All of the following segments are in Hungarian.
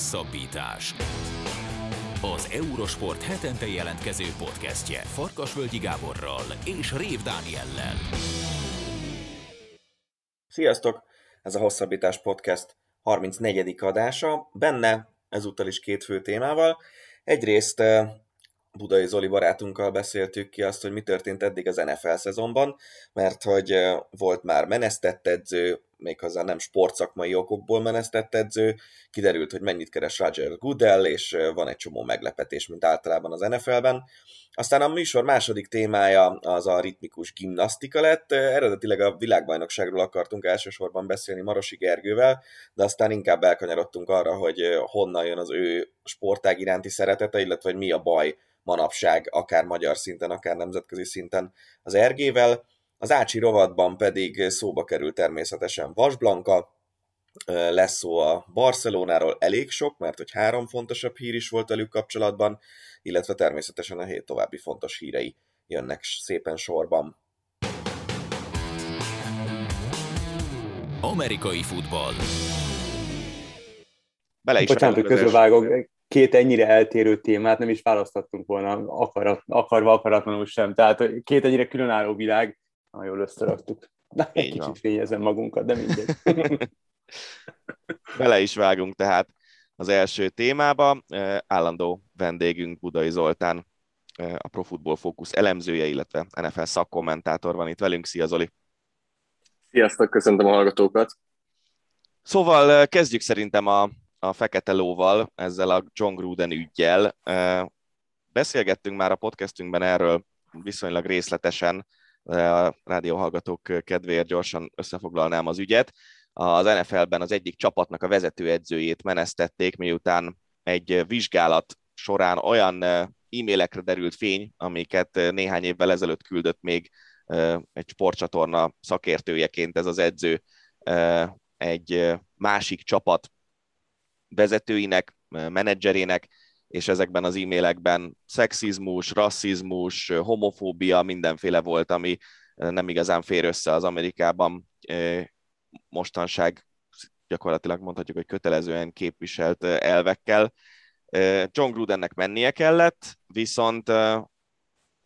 Hosszabbítás. Az Eurosport hetente jelentkező podcastje Farkasvölgyi Gáborral és Rév Dániellel. Sziasztok! Ez a Hosszabbítás podcast 34. adása. Benne ezúttal is két fő témával. Egyrészt eh, Budai Zoli barátunkkal beszéltük ki azt, hogy mi történt eddig az NFL szezonban, mert hogy eh, volt már menesztett edző, méghozzá nem sportszakmai okokból menesztett edző, kiderült, hogy mennyit keres Roger Goodell, és van egy csomó meglepetés, mint általában az NFL-ben. Aztán a műsor második témája az a ritmikus gimnasztika lett. Eredetileg a világbajnokságról akartunk elsősorban beszélni Marosi Gergővel, de aztán inkább elkanyarodtunk arra, hogy honnan jön az ő sportág iránti szeretete, illetve hogy mi a baj manapság, akár magyar szinten, akár nemzetközi szinten az ergével. Az Ácsi rovatban pedig szóba kerül természetesen Vasblanka, lesz szó a Barcelonáról elég sok, mert hogy három fontosabb hír is volt velük kapcsolatban, illetve természetesen a hét további fontos hírei jönnek szépen sorban. Amerikai futball. Bele is Bocsánat, hogy közbevágok, két ennyire eltérő témát nem is választottunk volna akarat, akarva akaratlanul sem. Tehát két ennyire különálló világ, nagyon jól összeraktuk. Na, egy kicsit van. fényezem magunkat, de mindegy. Bele is vágunk tehát az első témába. Állandó vendégünk Budai Zoltán, a Pro Football Focus elemzője, illetve NFL szakkommentátor van itt velünk. Szia Zoli! Sziasztok, köszöntöm a hallgatókat! Szóval kezdjük szerintem a, a fekete lóval, ezzel a John Gruden ügyjel. Beszélgettünk már a podcastünkben erről viszonylag részletesen, a rádióhallgatók kedvéért gyorsan összefoglalnám az ügyet. Az NFL-ben az egyik csapatnak a vezetőedzőjét menesztették, miután egy vizsgálat során olyan e-mailekre derült fény, amiket néhány évvel ezelőtt küldött még egy sportcsatorna szakértőjeként ez az edző egy másik csapat vezetőinek, menedzserének, és ezekben az e-mailekben szexizmus, rasszizmus, homofóbia, mindenféle volt, ami nem igazán fér össze az Amerikában mostanság gyakorlatilag mondhatjuk, hogy kötelezően képviselt elvekkel. John Grudennek mennie kellett, viszont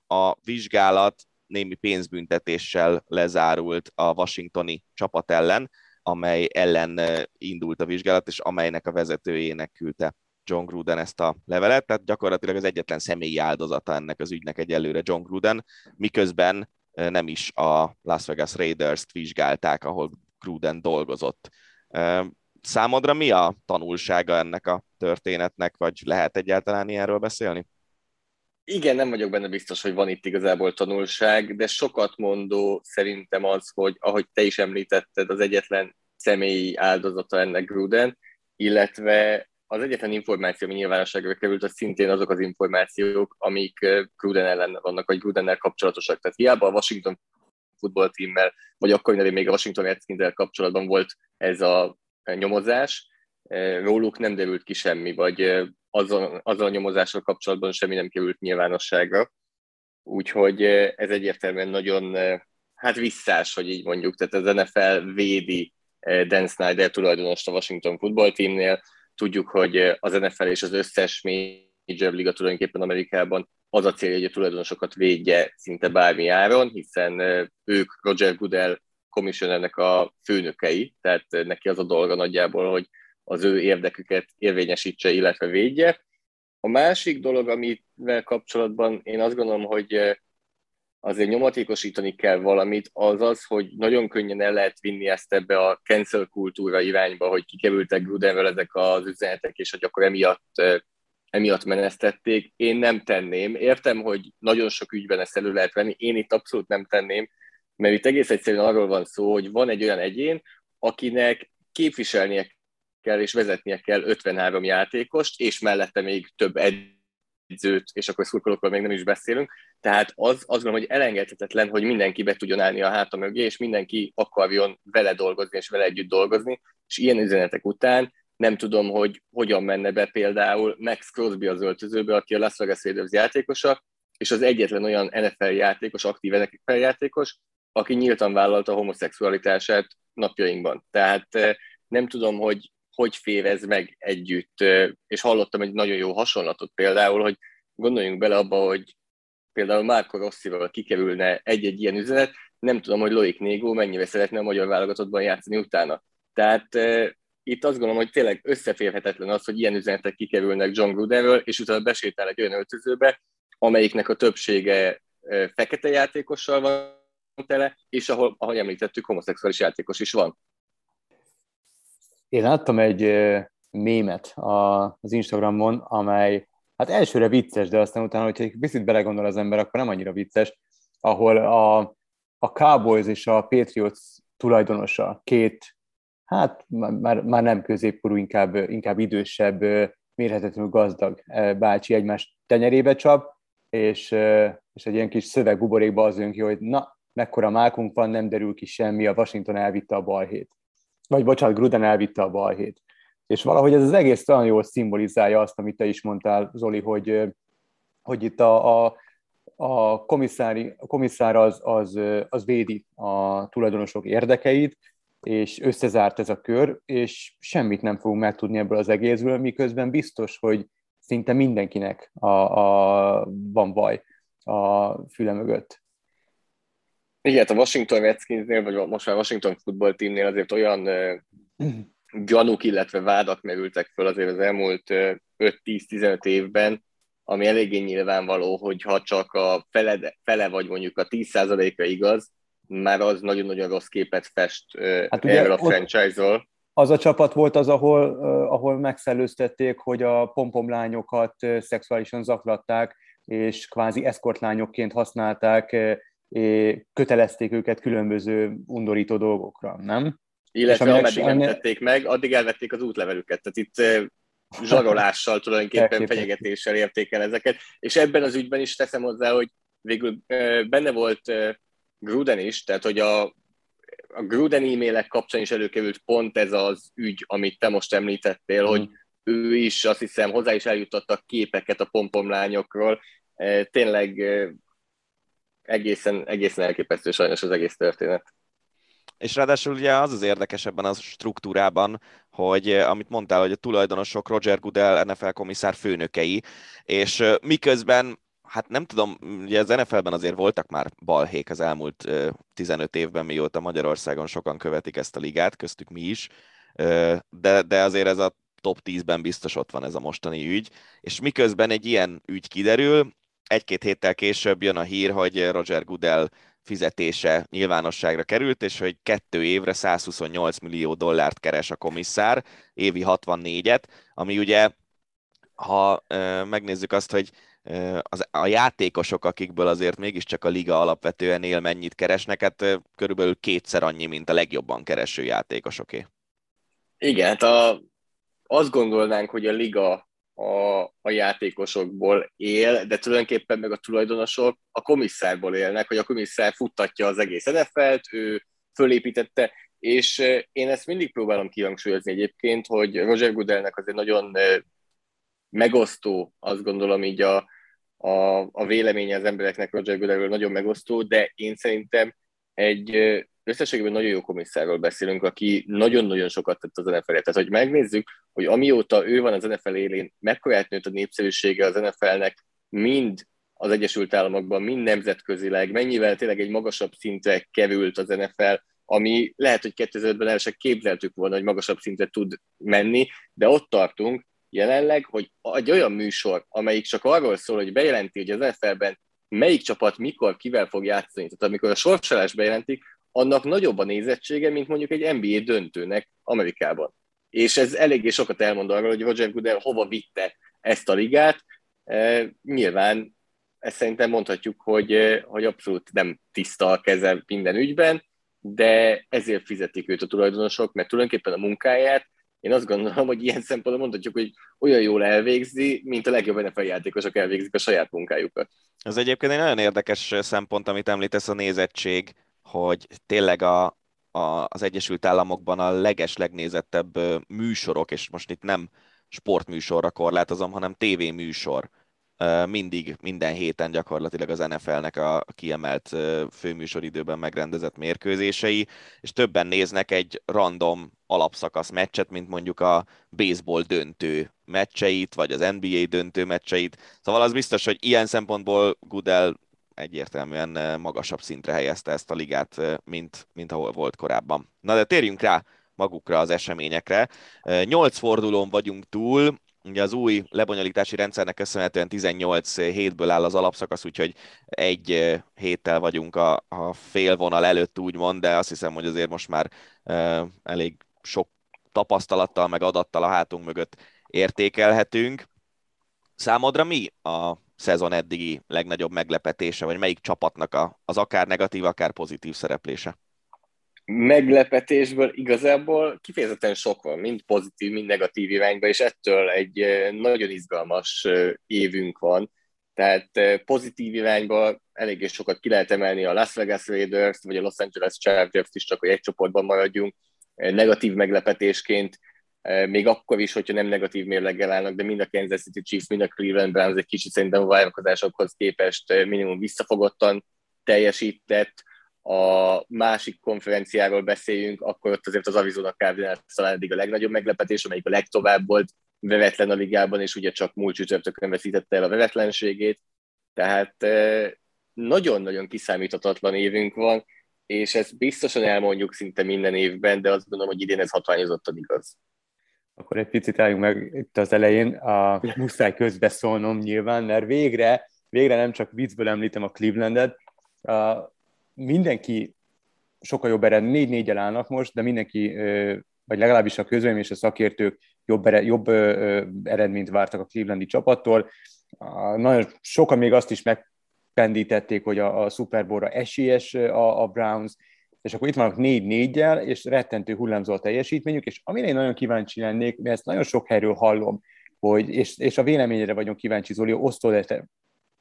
a vizsgálat némi pénzbüntetéssel lezárult a washingtoni csapat ellen, amely ellen indult a vizsgálat, és amelynek a vezetőjének küldte John Gruden ezt a levelet, tehát gyakorlatilag az egyetlen személyi áldozata ennek az ügynek egyelőre John Gruden, miközben nem is a Las Vegas Raiders-t vizsgálták, ahol Gruden dolgozott. Számodra mi a tanulsága ennek a történetnek, vagy lehet egyáltalán ilyenről beszélni? Igen, nem vagyok benne biztos, hogy van itt igazából tanulság, de sokat mondó szerintem az, hogy ahogy te is említetted, az egyetlen személyi áldozata ennek Gruden, illetve az egyetlen információ, ami nyilvánosságra került, az szintén azok az információk, amik Gruden ellen vannak, vagy Grudennel kapcsolatosak. Tehát hiába a Washington futballtímmel, vagy akkor nevén még a Washington redskins kapcsolatban volt ez a nyomozás, róluk nem derült ki semmi, vagy azzal, azzal a nyomozással kapcsolatban semmi nem került nyilvánosságra. Úgyhogy ez egyértelműen nagyon hát visszás, hogy így mondjuk, tehát az NFL védi Dan Snyder tulajdonost a Washington futballtímnél, Tudjuk, hogy az NFL és az összes major liga tulajdonképpen Amerikában az a célja, hogy a tulajdonosokat védje szinte bármi áron, hiszen ők Roger Goodell commissionernek a főnökei, tehát neki az a dolga nagyjából, hogy az ő érdeküket érvényesítse, illetve védje. A másik dolog, amivel kapcsolatban én azt gondolom, hogy azért nyomatékosítani kell valamit, az az, hogy nagyon könnyen el lehet vinni ezt ebbe a cancel kultúra irányba, hogy kikerültek Grudenről ezek az üzenetek, és hogy akkor emiatt, emiatt menesztették. Én nem tenném. Értem, hogy nagyon sok ügyben ezt elő lehet venni, én itt abszolút nem tenném, mert itt egész egyszerűen arról van szó, hogy van egy olyan egyén, akinek képviselnie kell és vezetnie kell 53 játékost, és mellette még több edzőt, és akkor szurkolókról még nem is beszélünk. Tehát az, azt gondolom, hogy elengedhetetlen, hogy mindenki be tudjon állni a háta mögé, és mindenki akarjon vele dolgozni, és vele együtt dolgozni, és ilyen üzenetek után nem tudom, hogy hogyan menne be például Max Crosby az öltözőbe, aki a Las Vegas Raiders játékosa, és az egyetlen olyan NFL játékos, aktív NFL játékos, aki nyíltan vállalta a homoszexualitását napjainkban. Tehát eh, nem tudom, hogy hogy févez meg együtt, és hallottam egy nagyon jó hasonlatot például, hogy gondoljunk bele abba, hogy például Márko Rosszival kikerülne egy-egy ilyen üzenet, nem tudom, hogy Loik Négó mennyire szeretne a magyar válogatottban játszani utána. Tehát itt azt gondolom, hogy tényleg összeférhetetlen az, hogy ilyen üzenetek kikerülnek John Grudenről, és utána besétál egy olyan öltözőbe, amelyiknek a többsége fekete játékossal van tele, és ahol, ahogy említettük, homoszexuális játékos is van. Én láttam egy mémet az Instagramon, amely hát elsőre vicces, de aztán utána, hogyha egy picit belegondol az ember, akkor nem annyira vicces, ahol a, a Cowboys és a Patriots tulajdonosa, két, hát már, már nem középkorú, inkább, inkább idősebb, mérhetetlenül gazdag bácsi egymás tenyerébe csap, és, és egy ilyen kis szövegbuborékba az jön ki, hogy na, mekkora mákunk van, nem derül ki semmi, a Washington elvitte a balhét. Vagy bocsánat, Gruden elvitte a balhét. És valahogy ez az egész olyan jól szimbolizálja azt, amit te is mondtál, Zoli, hogy, hogy itt a, a, a, komisszári, a komisszár az, az, az védi a tulajdonosok érdekeit, és összezárt ez a kör, és semmit nem fogunk megtudni ebből az egészből, miközben biztos, hogy szinte mindenkinek a, a, van baj a füle mögött. Igen, a Washington Redskinsnél, vagy most már Washington Football Teamnél azért olyan gyanúk, illetve vádak merültek föl azért az elmúlt 5-10-15 évben, ami eléggé nyilvánvaló, hogy ha csak a fele, fele vagy mondjuk a 10%-a igaz, már az nagyon-nagyon rossz képet fest hát erről a franchise-ról. Az a csapat volt az, ahol, ahol megszellőztették, hogy a pompomlányokat szexuálisan zaklatták, és kvázi eszkortlányokként használták, kötelezték őket különböző undorító dolgokra, nem? Illetve ameddig nem tették meg, addig elvették az útlevelüket. Tehát itt zsarolással, tulajdonképpen fenyegetéssel érték el ezeket. És ebben az ügyben is teszem hozzá, hogy végül benne volt Gruden is, tehát hogy a, a Gruden e-mailek kapcsán is előkerült pont ez az ügy, amit te most említettél, mm. hogy ő is azt hiszem hozzá is eljutottak képeket a pompomlányokról. Tényleg egészen, egészen elképesztő sajnos az egész történet. És ráadásul ugye az az érdekes ebben a struktúrában, hogy eh, amit mondtál, hogy a tulajdonosok Roger Goodell NFL komisszár főnökei, és eh, miközben hát nem tudom, ugye az NFL-ben azért voltak már balhék az elmúlt 15 eh, évben, mióta Magyarországon sokan követik ezt a ligát, köztük mi is, de, de azért ez a top 10-ben biztos ott van ez a mostani ügy, és miközben egy ilyen ügy kiderül, egy-két héttel később jön a hír, hogy Roger Goodell fizetése nyilvánosságra került, és hogy kettő évre 128 millió dollárt keres a komisszár, évi 64-et, ami ugye, ha ö, megnézzük azt, hogy ö, az, a játékosok, akikből azért mégiscsak a liga alapvetően él, mennyit keresnek, hát ö, körülbelül kétszer annyi, mint a legjobban kereső játékosoké. Igen, hát a, azt gondolnánk, hogy a liga a, a játékosokból él, de tulajdonképpen meg a tulajdonosok a komisszárból élnek, hogy a komisszár futtatja az egész NFL-t, ő fölépítette, és én ezt mindig próbálom kihangsúlyozni egyébként, hogy Roger Goodellnek azért nagyon megosztó, azt gondolom így a, a, a véleménye az embereknek Roger Goodellről nagyon megosztó, de én szerintem egy összességében nagyon jó komisszárról beszélünk, aki nagyon-nagyon sokat tett az NFL-et. Tehát, hogy megnézzük, hogy amióta ő van az NFL élén, mekkorát nőtt a népszerűsége az NFL-nek, mind az Egyesült Államokban, mind nemzetközileg, mennyivel tényleg egy magasabb szintre került az NFL, ami lehet, hogy 2005-ben el sem képzeltük volna, hogy magasabb szintre tud menni, de ott tartunk jelenleg, hogy egy olyan műsor, amelyik csak arról szól, hogy bejelenti, hogy az NFL-ben melyik csapat mikor, kivel fog játszani. Tehát amikor a sorsolás bejelentik, annak nagyobb a nézettsége, mint mondjuk egy NBA döntőnek Amerikában. És ez eléggé sokat elmond arról, hogy Roger Goodell hova vitte ezt a ligát. E, nyilván ezt szerintem mondhatjuk, hogy, e, hogy abszolút nem tiszta a keze minden ügyben, de ezért fizetik őt a tulajdonosok, mert tulajdonképpen a munkáját én azt gondolom, hogy ilyen szempontból mondhatjuk, hogy olyan jól elvégzi, mint a legjobb NFL játékosok elvégzik a saját munkájukat. Ez egyébként egy nagyon érdekes szempont, amit említesz, a nézettség hogy tényleg a, a, az Egyesült Államokban a leges legnézettebb műsorok, és most itt nem sportműsorra korlátozom, hanem tévéműsor mindig, minden héten gyakorlatilag az NFL-nek a kiemelt főműsoridőben megrendezett mérkőzései, és többen néznek egy random alapszakasz meccset, mint mondjuk a baseball döntő meccseit, vagy az NBA döntő meccseit. Szóval az biztos, hogy ilyen szempontból Goodell egyértelműen magasabb szintre helyezte ezt a ligát, mint, mint ahol volt korábban. Na de térjünk rá magukra az eseményekre. Nyolc fordulón vagyunk túl, Ugye az új lebonyolítási rendszernek köszönhetően 18 hétből áll az alapszakasz, úgyhogy egy héttel vagyunk a, a félvonal előtt úgymond, de azt hiszem, hogy azért most már elég sok tapasztalattal, meg adattal a hátunk mögött értékelhetünk. Számodra mi a szezon eddigi legnagyobb meglepetése, vagy melyik csapatnak a, az akár negatív, akár pozitív szereplése? meglepetésből igazából kifejezetten sok van, mind pozitív, mind negatív irányba, és ettől egy nagyon izgalmas évünk van. Tehát pozitív irányba eléggé sokat ki lehet emelni a Las Vegas Raiders, vagy a Los Angeles Chargers is, csak hogy egy csoportban maradjunk. Negatív meglepetésként, még akkor is, hogyha nem negatív mérleggel állnak, de mind a Kansas City Chiefs, mind a Cleveland Browns egy kicsit szerintem a várakozásokhoz képest minimum visszafogottan teljesített a másik konferenciáról beszéljünk, akkor ott azért az Arizona Cardinals talán eddig a legnagyobb meglepetés, amelyik a legtovább volt veretlen a ligában, és ugye csak múlt csütörtökön veszítette el a veretlenségét. Tehát nagyon-nagyon kiszámíthatatlan évünk van, és ezt biztosan elmondjuk szinte minden évben, de azt gondolom, hogy idén ez hatványozottan igaz. Akkor egy picit álljunk meg itt az elején, a muszáj közbeszólnom nyilván, mert végre, végre nem csak viccből említem a Clevelandet, mindenki sokkal jobb eredmény, négy 4 állnak most, de mindenki, vagy legalábbis a közöm és a szakértők jobb, ered, jobb eredményt vártak a Clevelandi csapattól. Nagyon sokan még azt is megpendítették, hogy a, a Super Bowl-ra esélyes a, a Browns, és akkor itt vannak négy négyel, és rettentő hullámzó a teljesítményük, és amire én nagyon kíváncsi lennék, mert ezt nagyon sok helyről hallom, hogy, és, és a véleményére vagyunk kíváncsi, Zoli, osztod te,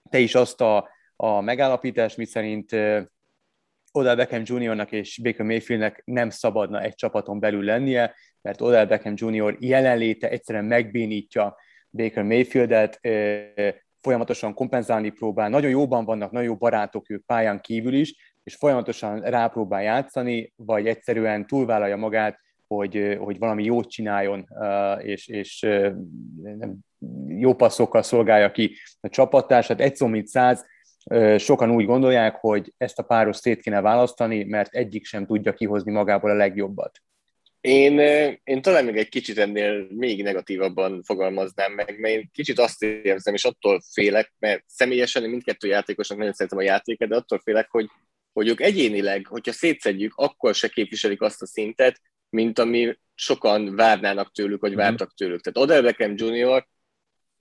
te is azt a, a megállapítást, mi szerint Odell Beckham Jr.-nak és Baker Mayfieldnek nem szabadna egy csapaton belül lennie, mert Odell Beckham Jr. jelenléte egyszerűen megbénítja Baker Mayfieldet, folyamatosan kompenzálni próbál, nagyon jóban vannak, nagyon jó barátok ők pályán kívül is, és folyamatosan rápróbál játszani, vagy egyszerűen túlvállalja magát, hogy, hogy valami jót csináljon, és, és jó passzokkal szolgálja ki a csapattársat. Egy szó, mint száz, Sokan úgy gondolják, hogy ezt a páros szét kéne választani, mert egyik sem tudja kihozni magából a legjobbat. Én, én talán még egy kicsit ennél még negatívabban fogalmaznám meg, mert én kicsit azt érzem, és attól félek, mert személyesen mindkettő játékosnak nagyon szeretem a játéket, de attól félek, hogy, hogy ők egyénileg, hogyha szétszedjük, akkor se képviselik azt a szintet, mint ami sokan várnának tőlük, vagy mhm. vártak tőlük. Tehát Odell Beckham Jr.,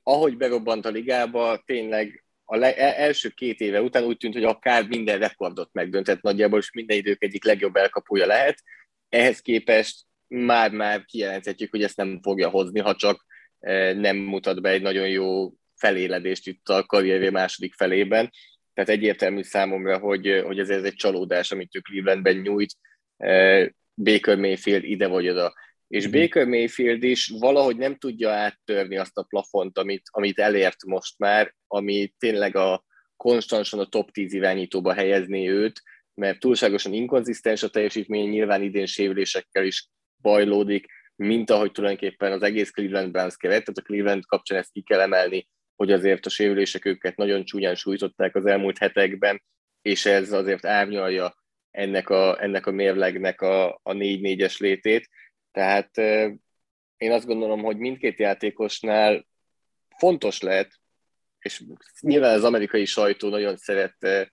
ahogy berobbant a ligába, tényleg a le, e, első két éve után úgy tűnt, hogy akár minden rekordot megdöntett nagyjából, és minden idők egyik legjobb elkapója lehet. Ehhez képest már-már kijelenthetjük, hogy ezt nem fogja hozni, ha csak e, nem mutat be egy nagyon jó feléledést itt a karrierje második felében. Tehát egyértelmű számomra, hogy, hogy ez, ez egy csalódás, amit ő Clevelandben nyújt. Baker Mayfield ide vagy oda és mhm. Baker Mayfield is valahogy nem tudja áttörni azt a plafont, amit, amit elért most már, ami tényleg a konstansan a top 10 irányítóba helyezni őt, mert túlságosan inkonzisztens a teljesítmény, nyilván idén sérülésekkel is bajlódik, mint ahogy tulajdonképpen az egész Cleveland Browns keret, tehát a Cleveland kapcsán ezt ki kell emelni, hogy azért a sérülések őket nagyon csúnyán sújtották az elmúlt hetekben, és ez azért árnyalja ennek a, ennek a mérlegnek a, a 4-4-es létét. Tehát én azt gondolom, hogy mindkét játékosnál fontos lehet, és nyilván az amerikai sajtó nagyon szeret,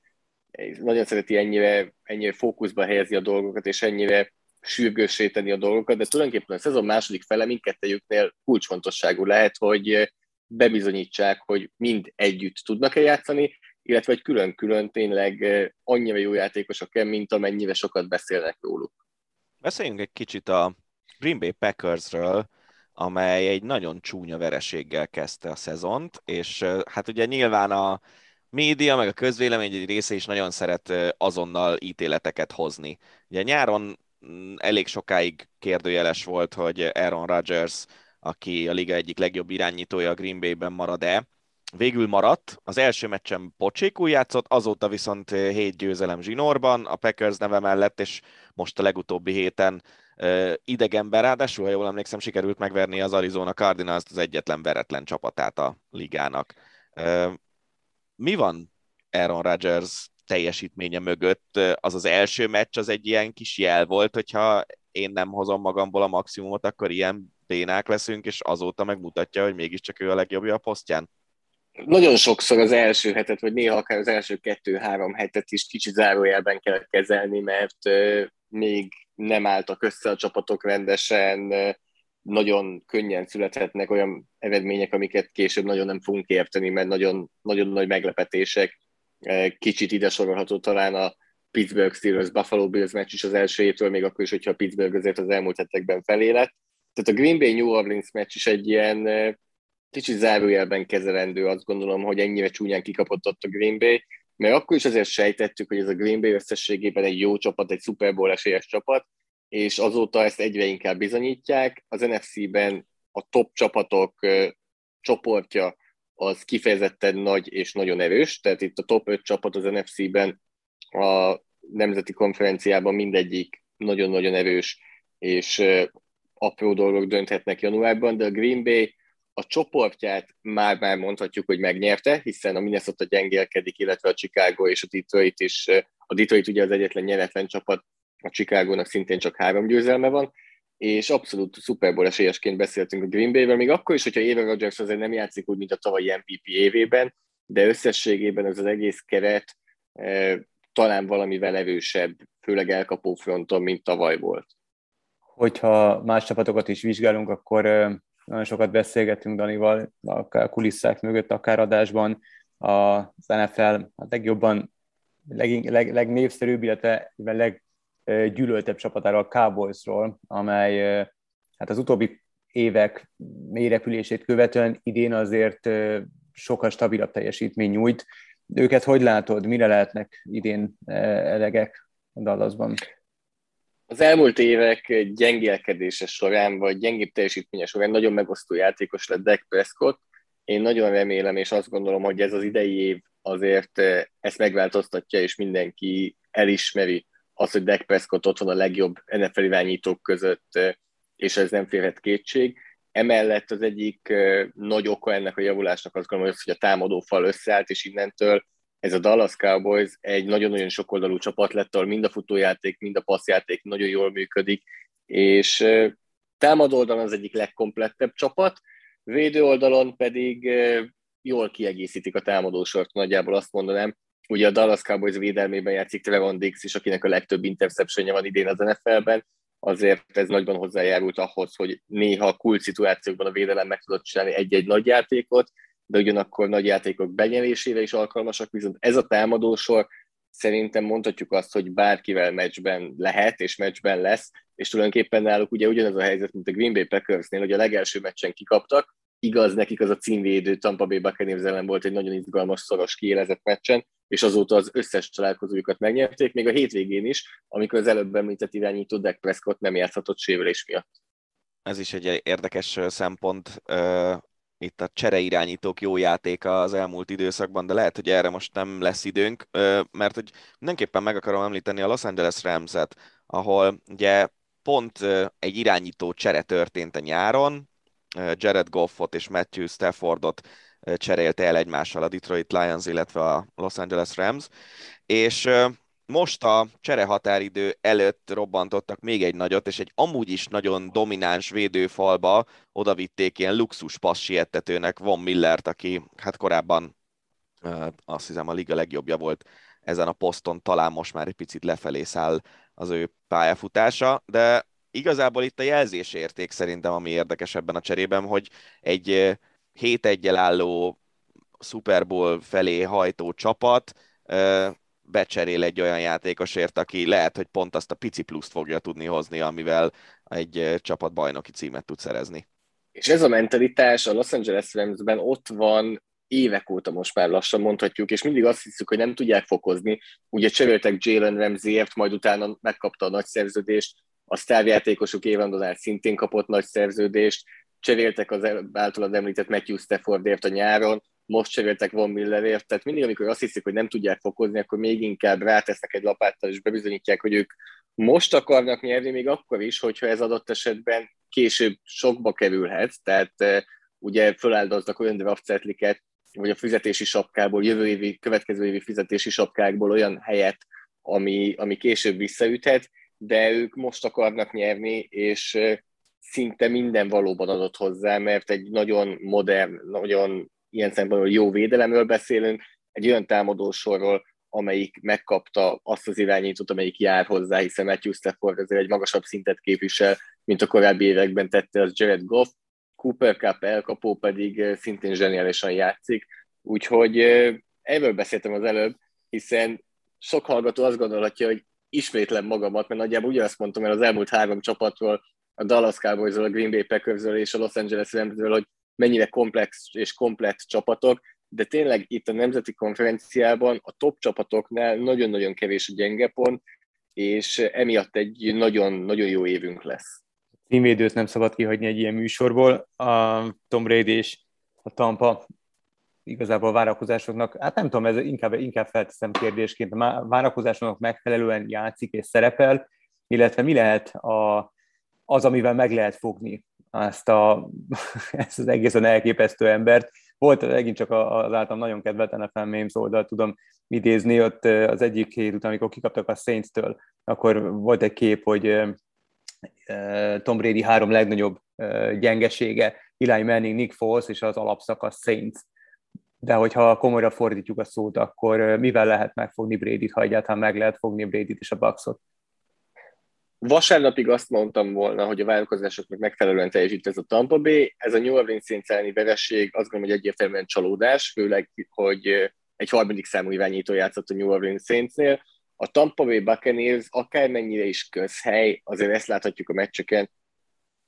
nagyon szereti ennyire, ennyire fókuszba helyezni a dolgokat, és ennyire sürgőssé tenni a dolgokat, de tulajdonképpen a szezon második fele mindkettejüknél kulcsfontosságú lehet, hogy bebizonyítsák, hogy mind együtt tudnak-e játszani, illetve hogy külön-külön tényleg annyira jó játékosok-e, mint amennyire sokat beszélnek róluk. Beszéljünk egy kicsit a Green Bay Packersről, amely egy nagyon csúnya vereséggel kezdte a szezont, és hát ugye nyilván a média, meg a közvélemény egy része is nagyon szeret azonnal ítéleteket hozni. Ugye nyáron mm, elég sokáig kérdőjeles volt, hogy Aaron Rodgers, aki a liga egyik legjobb irányítója a Green Bay-ben marad-e, végül maradt. Az első meccsen pocsékul játszott, azóta viszont hét győzelem zsinórban a Packers neve mellett, és most a legutóbbi héten idegenben, ráadásul, ha jól emlékszem, sikerült megverni az Arizona Cardinals az egyetlen veretlen csapatát a ligának. Mi van Aaron Rodgers teljesítménye mögött? Az az első meccs az egy ilyen kis jel volt, hogyha én nem hozom magamból a maximumot, akkor ilyen bénák leszünk, és azóta megmutatja, hogy mégiscsak ő a legjobbja a posztján. Nagyon sokszor az első hetet, vagy néha akár az első kettő-három hetet is kicsit zárójelben kell kezelni, mert még nem álltak össze a csapatok rendesen, nagyon könnyen születhetnek olyan eredmények, amiket később nagyon nem fogunk érteni, mert nagyon, nagyon nagy meglepetések. Kicsit ide sorolható talán a Pittsburgh Steelers Buffalo Bills meccs is az első évtől, még akkor is, hogyha a Pittsburgh azért az elmúlt hetekben felélet. Tehát a Green Bay New Orleans meccs is egy ilyen kicsit zárójelben kezelendő, azt gondolom, hogy ennyire csúnyán kikapott ott a Green Bay, mert akkor is azért sejtettük, hogy ez a Green Bay összességében egy jó csapat, egy Super Bowl esélyes csapat, és azóta ezt egyre inkább bizonyítják. Az NFC-ben a top csapatok csoportja az kifejezetten nagy és nagyon erős, tehát itt a top 5 csapat az NFC-ben a nemzeti konferenciában mindegyik nagyon-nagyon erős, és apró dolgok dönthetnek januárban, de a Green Bay a csoportját már-már mondhatjuk, hogy megnyerte, hiszen a Minnesota gyengélkedik, illetve a Chicago és a Detroit is. A Detroit ugye az egyetlen nyeretlen csapat, a Chicagónak szintén csak három győzelme van, és abszolút Super Bowl esélyesként beszéltünk a Green Bay-vel, még akkor is, hogyha Aaron Rodgers azért nem játszik úgy, mint a tavalyi MVP évében, de összességében ez az egész keret e, talán valamivel erősebb, főleg elkapó fronton, mint tavaly volt. Hogyha más csapatokat is vizsgálunk, akkor nagyon sokat beszélgetünk Danival, akár kulisszák mögött, akár adásban. Az NFL a legjobban, leg, leg, legnépszerűbb, illetve leggyűlöltebb csapatáról, a Cowboysról, amely hát az utóbbi évek mélyrepülését követően idén azért sokkal stabilabb teljesítmény nyújt. Őket hogy látod, mire lehetnek idén elegek a Dallasban? Az elmúlt évek gyengélkedése során, vagy gyengébb teljesítménye során nagyon megosztó játékos lett Dak Prescott. Én nagyon remélem, és azt gondolom, hogy ez az idei év azért eh, ezt megváltoztatja, és mindenki elismeri azt, hogy Dak Prescott ott van a legjobb NFL irányítók között, eh, és ez nem férhet kétség. Emellett az egyik eh, nagy oka ennek a javulásnak azt gondolom, hogy a támadó fal összeállt, és innentől ez a Dallas Cowboys egy nagyon-nagyon sokoldalú csapat lett, ahol mind a futójáték, mind a passzjáték nagyon jól működik, és támadó oldalon az egyik legkomplettebb csapat, védő oldalon pedig jól kiegészítik a támadósort, nagyjából azt mondanám. Ugye a Dallas Cowboys védelmében játszik Trevon Dix is, akinek a legtöbb interceptionje van idén az NFL-ben, azért ez nagyban hozzájárult ahhoz, hogy néha kult szituációkban a védelem meg tudott csinálni egy-egy nagy játékot, de ugyanakkor nagy játékok benyelésére is alkalmasak, viszont ez a támadósor szerintem mondhatjuk azt, hogy bárkivel meccsben lehet, és meccsben lesz, és tulajdonképpen náluk ugye ugyanaz a helyzet, mint a Green Bay Packersnél, hogy a legelső meccsen kikaptak, igaz, nekik az a címvédő Tampa Bay Buccaneers ellen volt egy nagyon izgalmas, szoros, kiélezett meccsen, és azóta az összes találkozójukat megnyerték, még a hétvégén is, amikor az előbb említett irányító Dak Prescott nem játszhatott sérülés miatt. Ez is egy érdekes szempont itt a csereirányítók jó játéka az elmúlt időszakban, de lehet, hogy erre most nem lesz időnk, mert hogy mindenképpen meg akarom említeni a Los Angeles Rams-et, ahol ugye pont egy irányító csere történt a nyáron, Jared Goffot és Matthew Staffordot cserélte el egymással a Detroit Lions, illetve a Los Angeles Rams, és most a cserehatáridő előtt robbantottak még egy nagyot, és egy amúgy is nagyon domináns védőfalba oda vitték ilyen luxus passiettetőnek Von Millert, aki hát korábban azt hiszem a liga legjobbja volt ezen a poszton, talán most már egy picit lefelé száll az ő pályafutása, de igazából itt a jelzésérték szerintem, ami érdekes ebben a cserében, hogy egy 7 1 álló Super Bowl felé hajtó csapat becserél egy olyan játékosért, aki lehet, hogy pont azt a pici pluszt fogja tudni hozni, amivel egy csapat bajnoki címet tud szerezni. És ez a mentalitás a Los Angeles Ramsben ott van évek óta most már lassan mondhatjuk, és mindig azt hiszük, hogy nem tudják fokozni. Ugye cseréltek Jalen Ramsey-ért, majd utána megkapta a nagy szerződést, a sztárjátékosuk Évandonál szintén kapott nagy szerződést, cseréltek az általad említett Matthew Staffordért a nyáron, most cseréltek Von Millerért, tehát mindig, amikor azt hiszik, hogy nem tudják fokozni, akkor még inkább rátesznek egy lapáttal, és bebizonyítják, hogy ők most akarnak nyerni, még akkor is, hogyha ez adott esetben később sokba kerülhet, tehát ugye föláldoznak olyan draftcetliket, vagy a fizetési sapkából, jövő évi, következő évi fizetési sapkákból olyan helyet, ami, ami később visszaüthet, de ők most akarnak nyerni, és szinte minden valóban adott hozzá, mert egy nagyon modern, nagyon ilyen szempontból jó védelemről beszélünk, egy olyan támadósorról, amelyik megkapta azt az irányítót, amelyik jár hozzá, hiszen Matthew Stafford ezért egy magasabb szintet képvisel, mint a korábbi években tette az Jared Goff, Cooper Cup elkapó pedig szintén zseniálisan játszik, úgyhogy erről beszéltem az előbb, hiszen sok hallgató azt gondolhatja, hogy ismétlem magamat, mert nagyjából ugyanazt mondtam el az elmúlt három csapatról, a Dallas cowboys a Green Bay packers és a Los Angeles rams hogy mennyire komplex és komplett csapatok, de tényleg itt a nemzeti konferenciában a top csapatoknál nagyon-nagyon kevés a gyenge pont, és emiatt egy nagyon-nagyon jó évünk lesz. Címvédőt nem szabad kihagyni egy ilyen műsorból. A Tom Brady és a Tampa igazából a várakozásoknak, hát nem tudom, ez inkább, inkább felteszem kérdésként, a várakozásoknak megfelelően játszik és szerepel, illetve mi lehet a, az, amivel meg lehet fogni ezt, a, ezt az egészen elképesztő embert. Volt megint csak az általam nagyon kedvelt NFL Memes oldal, tudom idézni, ott az egyik hét után, amikor kikaptak a Saints-től, akkor volt egy kép, hogy Tom Brady három legnagyobb gyengesége, Eli Manning, Nick Foles és az alapszakasz Saints. De hogyha komolyra fordítjuk a szót, akkor mivel lehet megfogni Brady-t, ha egyáltalán meg lehet fogni Brady-t és a Bucksot? Vasárnapig azt mondtam volna, hogy a várakozásoknak megfelelően teljesít ez a Tampa Bay. Ez a New Orleans elleni vereség azt gondolom, hogy egyértelműen csalódás, főleg, hogy egy harmadik számú irányító játszott a New Orleans Saintsnél. A Tampa Bay Buccaneers akármennyire is közhely, azért ezt láthatjuk a meccseken,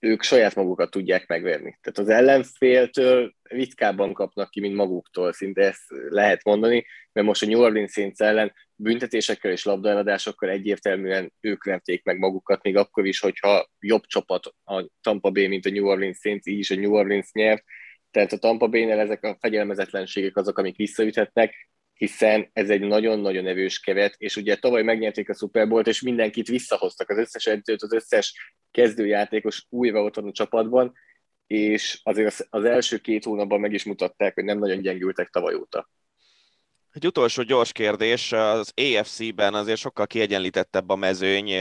ők saját magukat tudják megverni. Tehát az ellenféltől ritkábban kapnak ki, mint maguktól, szinte ezt lehet mondani, mert most a New Orleans Saints ellen büntetésekkel és labdaeladásokkal egyértelműen ők verték meg magukat, még akkor is, hogyha jobb csapat a Tampa Bay, mint a New Orleans Saints, így is a New Orleans nyert. Tehát a Tampa Bay-nél ezek a fegyelmezetlenségek azok, amik visszaüthetnek, hiszen ez egy nagyon-nagyon erős keret, és ugye tavaly megnyerték a Super Bowl-t, és mindenkit visszahoztak, az összes edzőt, az összes kezdőjátékos újra ott van a csapatban, és azért az első két hónapban meg is mutatták, hogy nem nagyon gyengültek tavaly óta. Egy utolsó gyors kérdés, az AFC-ben azért sokkal kiegyenlítettebb a mezőny,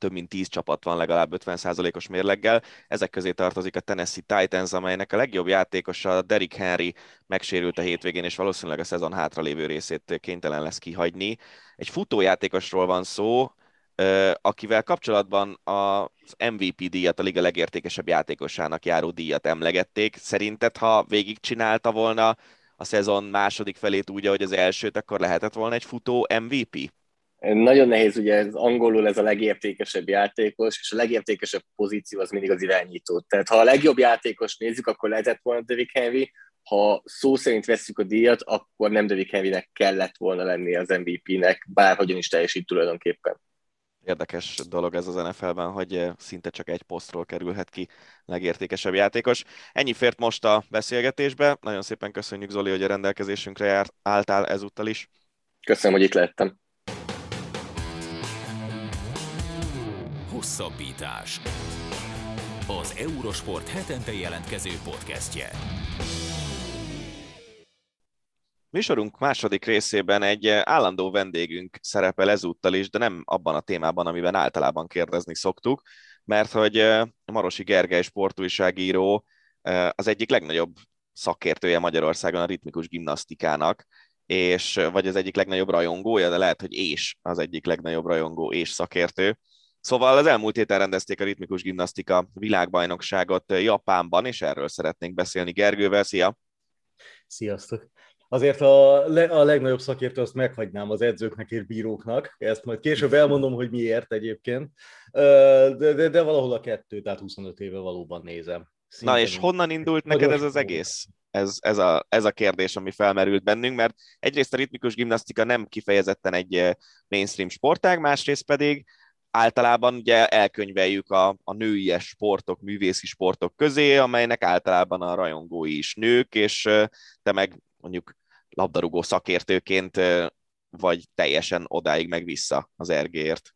több mint 10 csapat van legalább 50%-os mérleggel. Ezek közé tartozik a Tennessee Titans, amelynek a legjobb játékosa Derrick Henry megsérült a hétvégén, és valószínűleg a szezon hátralévő részét kénytelen lesz kihagyni. Egy futójátékosról van szó, akivel kapcsolatban az MVP díjat, a liga legértékesebb játékosának járó díjat emlegették. Szerinted, ha végigcsinálta volna a szezon második felét úgy, ahogy az elsőt, akkor lehetett volna egy futó MVP? Nagyon nehéz, ugye ez angolul ez a legértékesebb játékos, és a legértékesebb pozíció az mindig az irányító. Tehát ha a legjobb játékos nézzük, akkor lehetett volna Derrick Henry, ha szó szerint veszük a díjat, akkor nem Derrick Henrynek kellett volna lenni az MVP-nek, bárhogyan is teljesít tulajdonképpen. Érdekes dolog ez az NFL-ben, hogy eh, szinte csak egy posztról kerülhet ki legértékesebb játékos. Ennyi fért most a beszélgetésbe. Nagyon szépen köszönjük Zoli, hogy a rendelkezésünkre járt, álltál ezúttal is. Köszönöm, hogy itt lehettem. Hosszabbítás. Az Eurosport hetente jelentkező podcastje. Műsorunk második részében egy állandó vendégünk szerepel ezúttal is, de nem abban a témában, amiben általában kérdezni szoktuk, mert hogy Marosi Gergely sportújságíró az egyik legnagyobb szakértője Magyarországon a ritmikus gimnasztikának, és vagy az egyik legnagyobb rajongója, de lehet, hogy és az egyik legnagyobb rajongó és szakértő. Szóval az elmúlt héten rendezték a ritmikus gimnasztika világbajnokságot Japánban, és erről szeretnénk beszélni Gergővel. Szia! Sziasztok! Azért a, le, a legnagyobb szakértő azt meghagynám az edzőknek és bíróknak, ezt majd később elmondom, hogy miért egyébként, de, de, de valahol a kettő, tehát 25 éve valóban nézem. Szinte Na és honnan indult neked ez az egész? Ez, ez, a, ez a kérdés, ami felmerült bennünk, mert egyrészt a ritmikus gimnasztika nem kifejezetten egy mainstream sportág, másrészt pedig általában ugye elkönyveljük a, a nőies sportok, művészi sportok közé, amelynek általában a rajongói is nők, és te meg mondjuk labdarúgó szakértőként vagy teljesen odáig meg vissza az ergért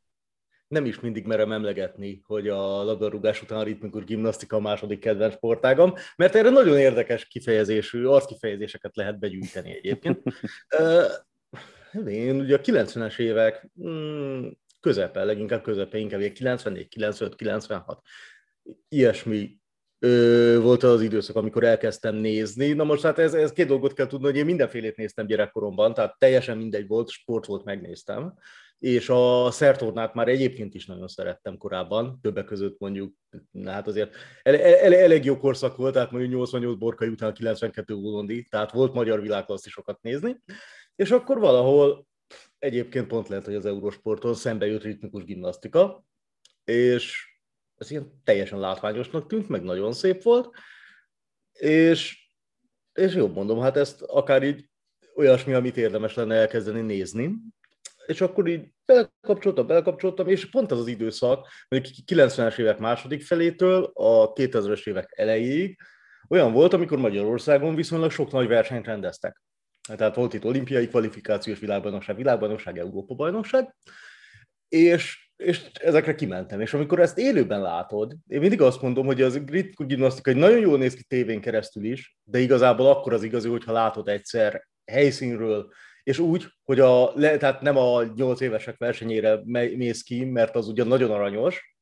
nem is mindig merem emlegetni, hogy a labdarúgás után a ritmikus gimnasztika a második kedvenc sportágam, mert erre nagyon érdekes kifejezésű, arckifejezéseket lehet begyűjteni egyébként. Én ugye a 90-es évek mm, közepe, leginkább közepe, inkább 94, 95, 96, ilyesmi ö, volt az időszak, amikor elkezdtem nézni. Na most hát ez, ez két dolgot kell tudni, hogy én mindenfélét néztem gyerekkoromban, tehát teljesen mindegy volt, sport volt, megnéztem. És a szertornát már egyébként is nagyon szerettem korábban, többek között mondjuk, hát azért ele, ele, elég jó korszak volt, tehát mondjuk 88 borkai után 92 Ulondi, tehát volt magyar világklasszisokat nézni, és akkor valahol egyébként pont lehet, hogy az Eurosporton szembe jött ritmikus gimnasztika, és ez ilyen teljesen látványosnak tűnt, meg nagyon szép volt, és, és jobb mondom, hát ezt akár így olyasmi, amit érdemes lenne elkezdeni nézni, és akkor így belekapcsoltam, belekapcsoltam, és pont az az időszak, mondjuk 90-es évek második felétől a 2000-es évek elejéig olyan volt, amikor Magyarországon viszonylag sok nagy versenyt rendeztek. Tehát volt itt olimpiai kvalifikációs világbajnokság, világbajnokság, Európa-bajnokság, és, és ezekre kimentem. És amikor ezt élőben látod, én mindig azt mondom, hogy az ritmikus gimnasztika egy nagyon jól néz ki tévén keresztül is, de igazából akkor az igazi, hogyha látod egyszer helyszínről, és úgy, hogy a, tehát nem a 8 évesek versenyére mész ki, mert az ugyan nagyon aranyos,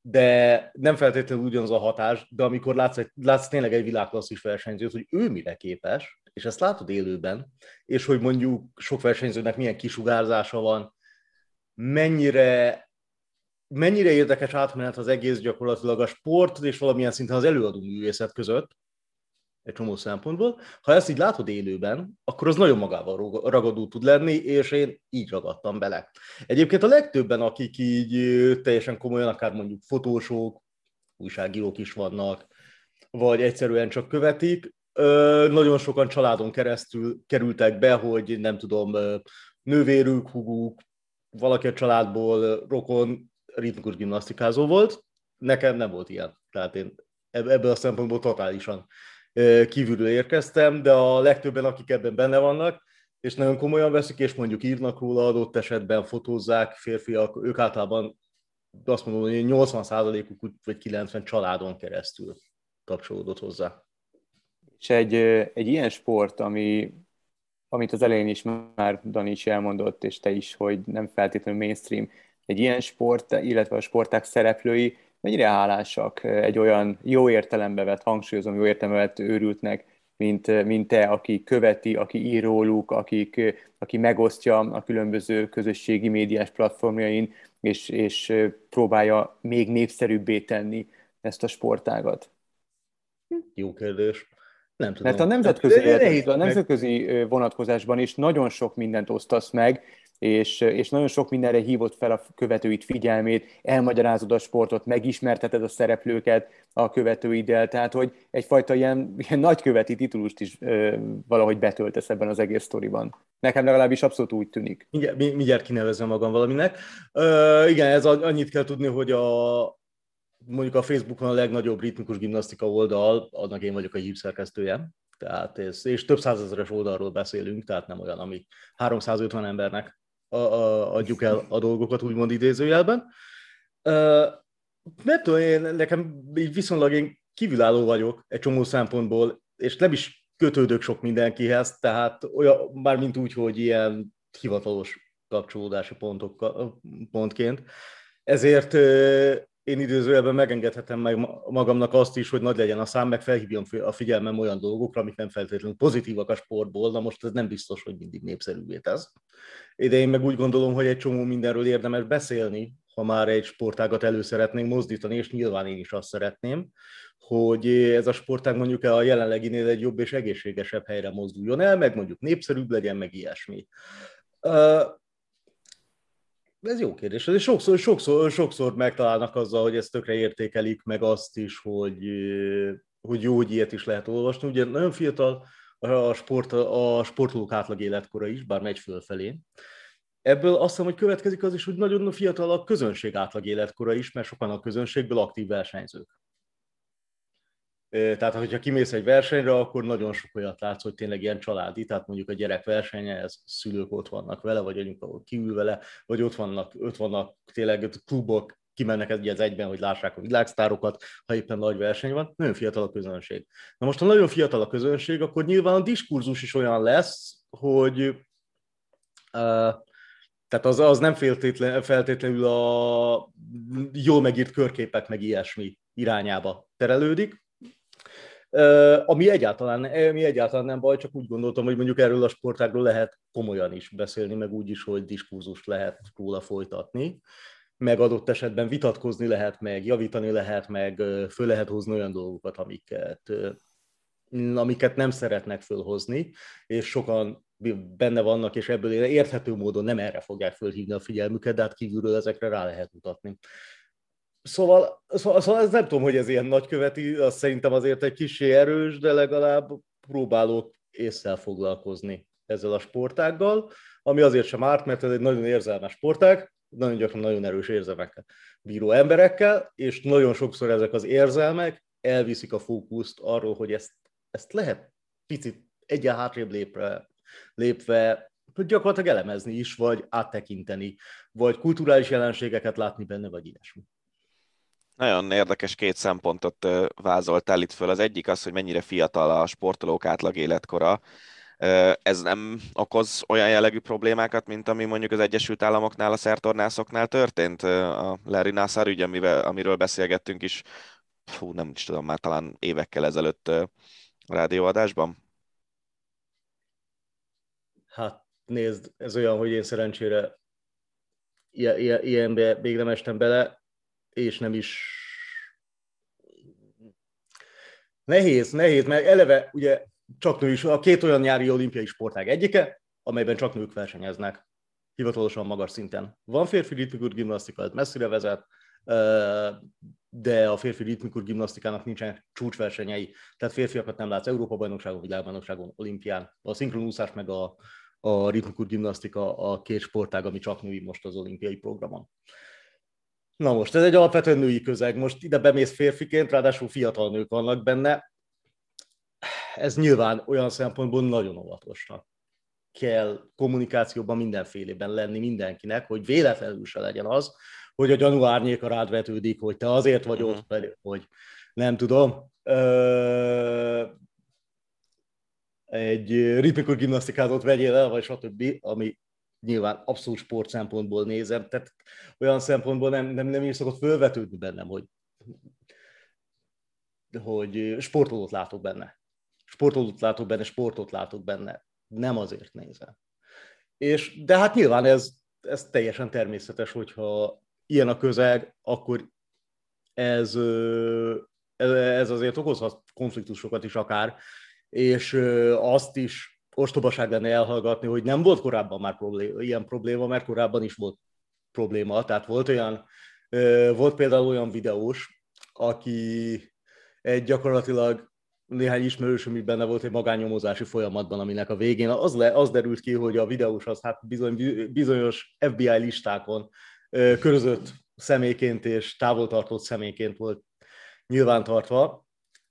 de nem feltétlenül ugyanaz a hatás, de amikor látsz, látsz tényleg egy világklasszis versenyzőt, hogy ő mire képes, és ezt látod élőben, és hogy mondjuk sok versenyzőnek milyen kisugárzása van, mennyire, mennyire érdekes átmenet az egész gyakorlatilag a sport és valamilyen szinten az előadó művészet között, egy csomó szempontból. Ha ezt így látod élőben, akkor az nagyon magával ragadó tud lenni, és én így ragadtam bele. Egyébként a legtöbben, akik így teljesen komolyan, akár mondjuk fotósok, újságírók is vannak, vagy egyszerűen csak követik, nagyon sokan családon keresztül kerültek be, hogy nem tudom, nővérük, huguk, valaki a családból rokon ritmikus gimnasztikázó volt. Nekem nem volt ilyen. Tehát én ebből a szempontból totálisan kívülről érkeztem, de a legtöbben, akik ebben benne vannak, és nagyon komolyan veszik, és mondjuk írnak róla adott esetben, fotózzák, férfiak, ők általában azt mondom, hogy 80%-uk vagy 90% családon keresztül kapcsolódott hozzá. És egy, egy ilyen sport, ami, amit az elején is már Dani is elmondott, és te is, hogy nem feltétlenül mainstream, egy ilyen sport, illetve a sporták szereplői mennyire hálásak egy olyan jó értelembe vett, hangsúlyozom, jó értelembe vett őrültnek, mint, mint te, aki követi, aki ír róluk, akik, aki megosztja a különböző közösségi médiás platformjain, és, és próbálja még népszerűbbé tenni ezt a sportágat? Jó kérdés. Nem tudom. Mert a nemzetközi, élet, a nemzetközi vonatkozásban is nagyon sok mindent osztasz meg, és, és nagyon sok mindenre hívott fel a követőit figyelmét, elmagyarázod a sportot, megismerteted a szereplőket a követőiddel, tehát hogy egyfajta ilyen, ilyen nagyköveti titulust is ö, valahogy betöltesz ebben az egész sztoriban. Nekem legalábbis abszolút úgy tűnik. Mindjárt, mindjárt kinevezem magam valaminek. Ö, igen, ez annyit kell tudni, hogy a, mondjuk a Facebookon a legnagyobb ritmikus gimnasztika oldal, annak én vagyok a hívszerkesztője, tehát ez, és több százezeres oldalról beszélünk, tehát nem olyan, ami 350 embernek a, a, adjuk el a dolgokat, úgymond idézőjelben. Nem tudom, én, nekem így viszonylag én kívülálló vagyok egy csomó szempontból, és nem is kötődök sok mindenkihez, tehát olyan, már mint úgy, hogy ilyen hivatalos kapcsolódási pontok, pontként. Ezért én időzőjelben megengedhetem meg magamnak azt is, hogy nagy legyen a szám, meg felhívjam a figyelmem olyan dolgokra, amik nem feltétlenül pozitívak a sportból, na most ez nem biztos, hogy mindig népszerűvé tesz. De én meg úgy gondolom, hogy egy csomó mindenről érdemes beszélni, ha már egy sportágat elő szeretnénk mozdítani, és nyilván én is azt szeretném, hogy ez a sportág mondjuk a jelenleginél egy jobb és egészségesebb helyre mozduljon el, meg mondjuk népszerűbb legyen, meg ilyesmi. Ez jó kérdés. És sokszor, sokszor, sokszor megtalálnak azzal, hogy ezt tökre értékelik, meg azt is, hogy, hogy jó, hogy ilyet is lehet olvasni. Ugye nagyon fiatal a, sport, a sportolók átlag életkora is, bár megy fölfelé. Ebből azt hiszem, hogy következik az is, hogy nagyon fiatal a közönség átlag életkora is, mert sokan a közönségből aktív versenyzők. Tehát, hogyha kimész egy versenyre, akkor nagyon sok olyat látsz, hogy tényleg ilyen családi, tehát mondjuk a gyerek versenye, ez szülők ott vannak vele, vagy anyuka ott kiül vele, vagy ott vannak, ott vannak tényleg klubok, kimennek egy az egyben, hogy lássák a világsztárokat, ha éppen nagy verseny van, nagyon fiatal a közönség. Na most, ha nagyon fiatal a közönség, akkor nyilván a diskurzus is olyan lesz, hogy uh, tehát az, az nem feltétlen, feltétlenül a jól megírt körképek meg ilyesmi irányába terelődik, ami egyáltalán, ami egyáltalán nem baj, csak úgy gondoltam, hogy mondjuk erről a sportágról lehet komolyan is beszélni, meg úgy is, hogy diskurzust lehet róla folytatni, meg adott esetben vitatkozni lehet, meg javítani lehet, meg föl lehet hozni olyan dolgokat, amiket, amiket nem szeretnek fölhozni, és sokan benne vannak, és ebből érthető módon nem erre fogják fölhívni a figyelmüket, de hát kívülről ezekre rá lehet mutatni. Szóval, szóval, szóval ez nem tudom, hogy ez ilyen nagyköveti, az szerintem azért egy kicsi erős, de legalább próbálok észre foglalkozni ezzel a sportággal, ami azért sem árt, mert ez egy nagyon érzelmes sportág, nagyon gyakran nagyon erős érzelmekkel bíró emberekkel, és nagyon sokszor ezek az érzelmek elviszik a fókuszt arról, hogy ezt, ezt lehet picit egyen hátrébb lépve, lépve gyakorlatilag elemezni is, vagy áttekinteni, vagy kulturális jelenségeket látni benne, vagy ilyesmi. Nagyon érdekes két szempontot vázoltál itt föl. Az egyik az, hogy mennyire fiatal a sportolók átlag életkora. Ez nem okoz olyan jellegű problémákat, mint ami mondjuk az Egyesült Államoknál, a szertornászoknál történt? A Larry Nassar ügy, amivel, amiről beszélgettünk is, fú, nem is tudom, már talán évekkel ezelőtt a rádióadásban? Hát nézd, ez olyan, hogy én szerencsére ilyenbe még nem estem bele, és nem is nehéz, nehéz, mert eleve ugye csak nő is, a két olyan nyári olimpiai sportág egyike, amelyben csak nők versenyeznek, hivatalosan magas szinten. Van férfi ritmikus gimnasztika, ez messzire vezet, de a férfi ritmikus gimnasztikának nincsenek csúcsversenyei, tehát férfiakat nem látsz Európa-bajnokságon, világbajnokságon, olimpián. A szinkronúszás meg a, a ritmikus gimnasztika a két sportág, ami csak női most az olimpiai programon. Na most, ez egy alapvetően női közeg. Most ide bemész férfiként, ráadásul fiatal nők vannak benne. Ez nyilván olyan szempontból nagyon óvatosnak kell kommunikációban mindenfélében lenni mindenkinek, hogy véletlenül se legyen az, hogy a gyanú árnyéka rád vetődik, hogy te azért vagy ott, uh-huh. hogy nem tudom, ö, egy ritmikus gimnasztikázót vegyél el, vagy stb., ami nyilván abszolút sport szempontból nézem, tehát olyan szempontból nem, nem, nem is szokott fölvetődni bennem, hogy, hogy sportolót látok benne. Sportolót látok benne, sportot látok benne. Nem azért nézem. És, de hát nyilván ez, ez teljesen természetes, hogyha ilyen a közeg, akkor ez, ez azért okozhat konfliktusokat is akár, és azt is ostobaság lenne elhallgatni, hogy nem volt korábban már probléma, ilyen probléma, mert korábban is volt probléma. Tehát volt olyan, volt például olyan videós, aki egy gyakorlatilag néhány ismerős, ami benne volt egy magányomozási folyamatban, aminek a végén az, le, az derült ki, hogy a videós az hát bizony, bizonyos FBI listákon körözött személyként és távoltartott személyként volt nyilvántartva,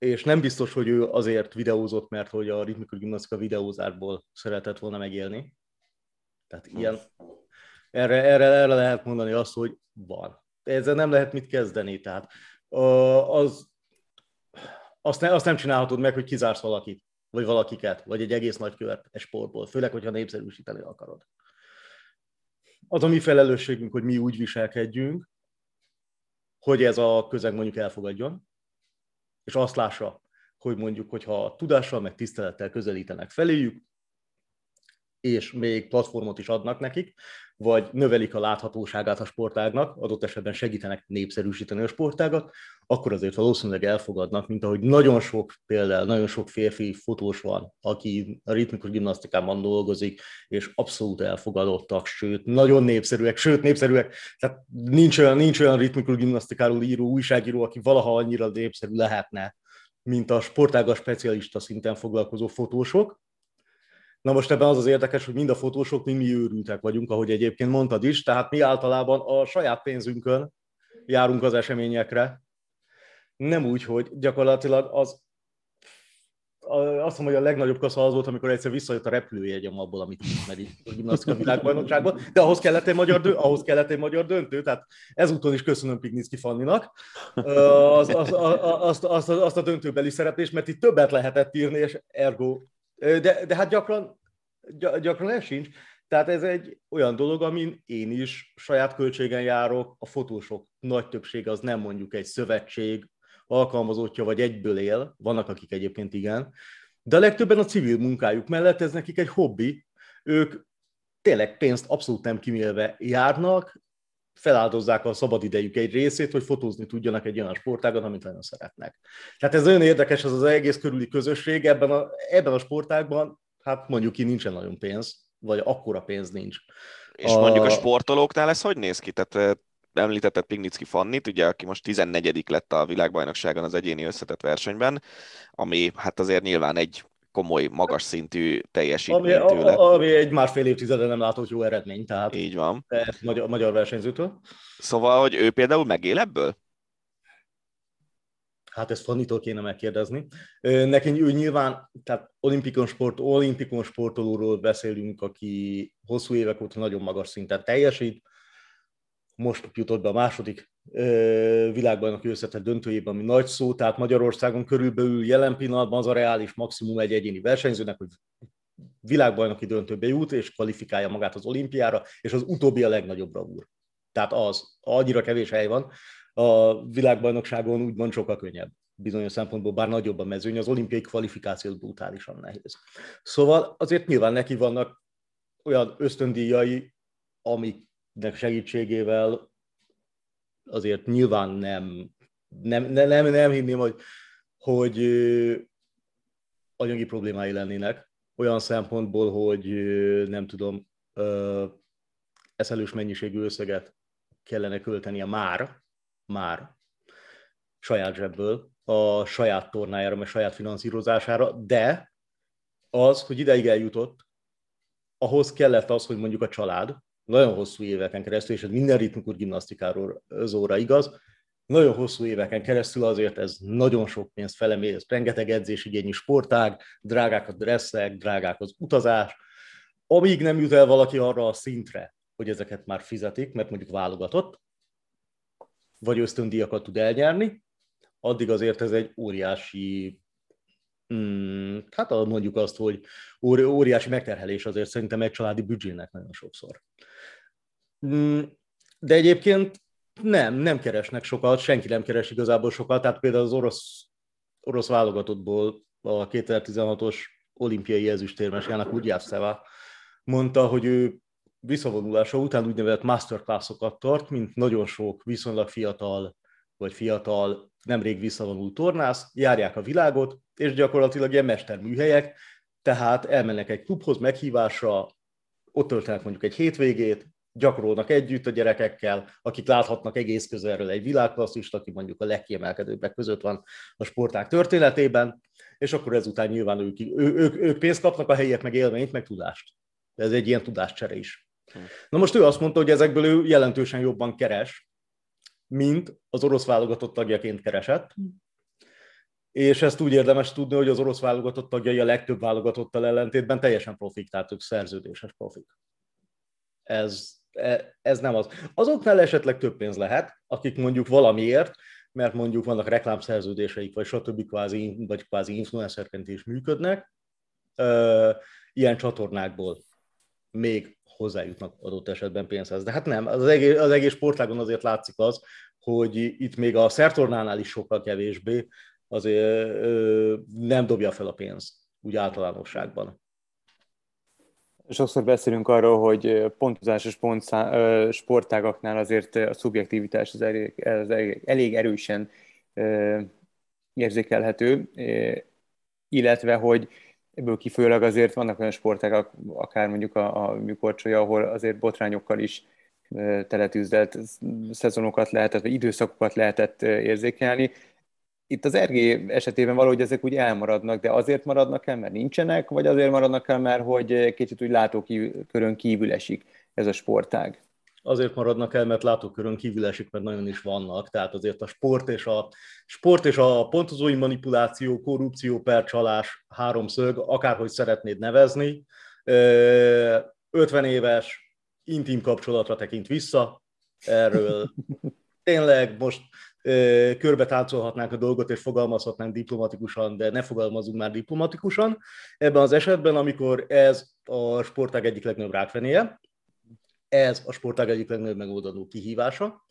és nem biztos, hogy ő azért videózott, mert hogy a ritmikus gimnasztika videózásból szeretett volna megélni. Tehát ilyen, erre, erre, erre lehet mondani azt, hogy van. Ezzel nem lehet mit kezdeni. Tehát az, azt, ne, azt nem csinálhatod meg, hogy kizársz valakit, vagy valakiket, vagy egy egész nagy követ egy sportból, főleg, hogyha népszerűsíteni akarod. Az a mi felelősségünk, hogy mi úgy viselkedjünk, hogy ez a közeg mondjuk elfogadjon, és azt lássa, hogy mondjuk, hogyha tudással, meg tisztelettel közelítenek feléjük, és még platformot is adnak nekik, vagy növelik a láthatóságát a sportágnak, adott esetben segítenek népszerűsíteni a sportágat, akkor azért valószínűleg elfogadnak, mint ahogy nagyon sok például, nagyon sok férfi fotós van, aki a ritmikus gimnasztikában dolgozik, és abszolút elfogadottak, sőt, nagyon népszerűek, sőt, népszerűek, tehát nincs olyan, nincs olyan ritmikus gimnasztikáról író újságíró, aki valaha annyira népszerű lehetne, mint a sportága specialista szinten foglalkozó fotósok, Na most ebben az az érdekes, hogy mind a fotósok, mind mi őrültek vagyunk, ahogy egyébként mondtad is, tehát mi általában a saját pénzünkön járunk az eseményekre, nem úgy, hogy gyakorlatilag az azt mondom, hogy a legnagyobb kasza az volt, amikor egyszer visszajött a repülőjegyem abból, amit ismeri a gimnasztika világbajnokságban, de ahhoz kellett egy magyar, dö- ahhoz kellett egy magyar döntő, tehát ezúton is köszönöm Pignicki Fanninak. Az, az, azt, azt, azt, a döntőbeli szereplést, mert itt többet lehetett írni, és ergo, de, de hát gyakran, gyakran ez sincs. Tehát ez egy olyan dolog, amin én is saját költségen járok, a fotósok nagy többsége az nem mondjuk egy szövetség, alkalmazottja vagy egyből él, vannak akik egyébként igen, de a legtöbben a civil munkájuk mellett ez nekik egy hobbi, ők tényleg pénzt abszolút nem kimélve járnak, feláldozzák a szabadidejük egy részét, hogy fotózni tudjanak egy olyan sportágon, amit nagyon szeretnek. Tehát ez nagyon érdekes, ez az egész körüli közösség, ebben a, ebben a sportágban, hát mondjuk ki nincsen nagyon pénz, vagy akkora pénz nincs. És a... mondjuk a sportolóknál ez hogy néz ki? Tehát említetted Pignicki Fannit, ugye, aki most 14 lett a világbajnokságon az egyéni összetett versenyben, ami hát azért nyilván egy komoly, magas szintű teljesítmény ami, tőle. Ami egy másfél évtizeden nem látott jó eredmény, tehát Így van. Magyar, magyar versenyzőtől. Szóval, hogy ő például megél ebből? Hát ezt Fannitól kéne megkérdezni. Neki ő nyilván, tehát olimpikon, sport, olimpikon sportolóról beszélünk, aki hosszú évek óta nagyon magas szinten teljesít, most jutott be a második világbajnoki összetett döntőjében, ami nagy szó, tehát Magyarországon körülbelül jelen pillanatban az a reális maximum egy egyéni versenyzőnek, hogy világbajnoki döntőbe jut, és kvalifikálja magát az olimpiára, és az utóbbi a legnagyobb bravúr. Tehát az, annyira kevés hely van, a világbajnokságon úgymond sokkal könnyebb bizonyos szempontból, bár nagyobb a mezőny, az olimpiai kvalifikáció brutálisan nehéz. Szóval azért nyilván neki vannak olyan ösztöndíjai, amik segítségével azért nyilván nem, nem, nem, nem, nem hinném, hogy, hogy anyagi problémái lennének, olyan szempontból, hogy nem tudom, eszelős mennyiségű összeget kellene költenie már, már saját zsebből, a saját tornájára, a saját finanszírozására, de az, hogy ideig eljutott, ahhoz kellett az, hogy mondjuk a család, nagyon hosszú éveken keresztül, és ez minden ritmikus gimnasztikáról zóra igaz, nagyon hosszú éveken keresztül azért ez nagyon sok pénzt felemér, ez rengeteg edzésigényű sportág, drágák a dresszek, drágák az utazás, amíg nem jut el valaki arra a szintre, hogy ezeket már fizetik, mert mondjuk válogatott, vagy ösztöndíjakat tud elnyerni, addig azért ez egy óriási, hmm, hát mondjuk azt, hogy óriási megterhelés azért szerintem egy családi büdzsének nagyon sokszor. Mm, de egyébként nem, nem keresnek sokat, senki nem keres igazából sokat, tehát például az orosz, orosz válogatottból a 2016-os olimpiai ezüstérmes Jának Ugyávszeva mondta, hogy ő visszavonulása után úgynevezett masterclassokat tart, mint nagyon sok viszonylag fiatal vagy fiatal, nemrég visszavonult tornász, járják a világot, és gyakorlatilag ilyen mesterműhelyek, tehát elmennek egy klubhoz meghívásra, ott töltenek mondjuk egy hétvégét, gyakorolnak együtt a gyerekekkel, akik láthatnak egész közelről egy világklasszist, aki mondjuk a legkiemelkedőbbek között van a sporták történetében, és akkor ezután nyilván ők, ő, ők, ők pénzt kapnak, a helyiek meg élményt, meg tudást. Ez egy ilyen tudáscsere is. Hm. Na most ő azt mondta, hogy ezekből ő jelentősen jobban keres, mint az orosz válogatott tagjaként keresett, hm. és ezt úgy érdemes tudni, hogy az orosz válogatott tagjai a legtöbb válogatottal ellentétben teljesen profik, tehát ők szerződéses profik. Ez ez nem az. Azoknál esetleg több pénz lehet, akik mondjuk valamiért, mert mondjuk vannak reklámszerződéseik, vagy stb. kvázi, vagy kvázi influencerként is működnek, ilyen csatornákból még hozzájutnak adott esetben pénzhez. De hát nem, az egész, az egész sportágon azért látszik az, hogy itt még a szertornánál is sokkal kevésbé azért nem dobja fel a pénzt, úgy általánosságban. Sokszor beszélünk arról, hogy pontozásos pontszá, sportágaknál azért a szubjektivitás az elég, az elég, erősen érzékelhető, illetve hogy ebből kifolyólag azért vannak olyan sportágak, akár mondjuk a, a műkorcsolya, ahol azért botrányokkal is teletűzdelt szezonokat lehetett, vagy időszakokat lehetett érzékelni. Itt az RG esetében valahogy ezek úgy elmaradnak, de azért maradnak el, mert nincsenek, vagy azért maradnak el, mert hogy kicsit úgy látókörön kívül esik ez a sportág? Azért maradnak el, mert látókörön kívül esik, mert nagyon is vannak. Tehát azért a sport és a, sport és a pontozói manipuláció, korrupció, percsalás, háromszög, akárhogy szeretnéd nevezni, 50 éves intim kapcsolatra tekint vissza, erről tényleg most körbe táncolhatnánk a dolgot, és fogalmazhatnánk diplomatikusan, de ne fogalmazunk már diplomatikusan. Ebben az esetben, amikor ez a sportág egyik legnagyobb rákfenéje, ez a sportág egyik legnagyobb megoldandó kihívása.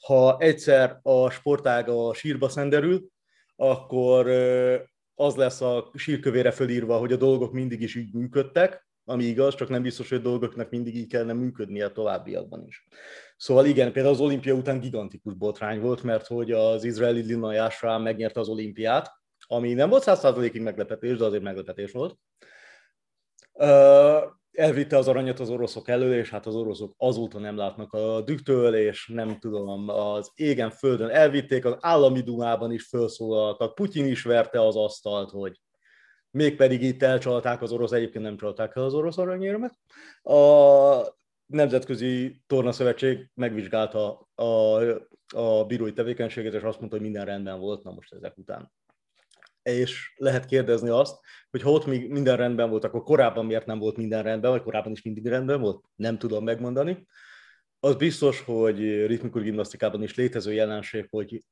Ha egyszer a sportág a sírba szenderül, akkor az lesz a sírkövére fölírva, hogy a dolgok mindig is így működtek, ami igaz, csak nem biztos, hogy a dolgoknak mindig így kellene működnie a továbbiakban is. Szóval igen, például az olimpia után gigantikus botrány volt, mert hogy az izraeli Lina Yashra megnyerte az olimpiát, ami nem volt százszázalékig meglepetés, de azért meglepetés volt. Elvitte az aranyat az oroszok elő, és hát az oroszok azóta nem látnak a dühtől, és nem tudom, az égen földön elvitték, az állami dumában is felszólaltak, Putyin is verte az asztalt, hogy mégpedig itt elcsalták az orosz, egyébként nem csalták el az orosz aranyérmet. A Nemzetközi Tornaszövetség megvizsgálta a, a bírói tevékenységet, és azt mondta, hogy minden rendben volt, na most ezek után. És lehet kérdezni azt, hogy ha ott még minden rendben volt, akkor korábban miért nem volt minden rendben, vagy korábban is mindig rendben volt, nem tudom megmondani. Az biztos, hogy ritmikus gimnasztikában is létező jelenség, hogy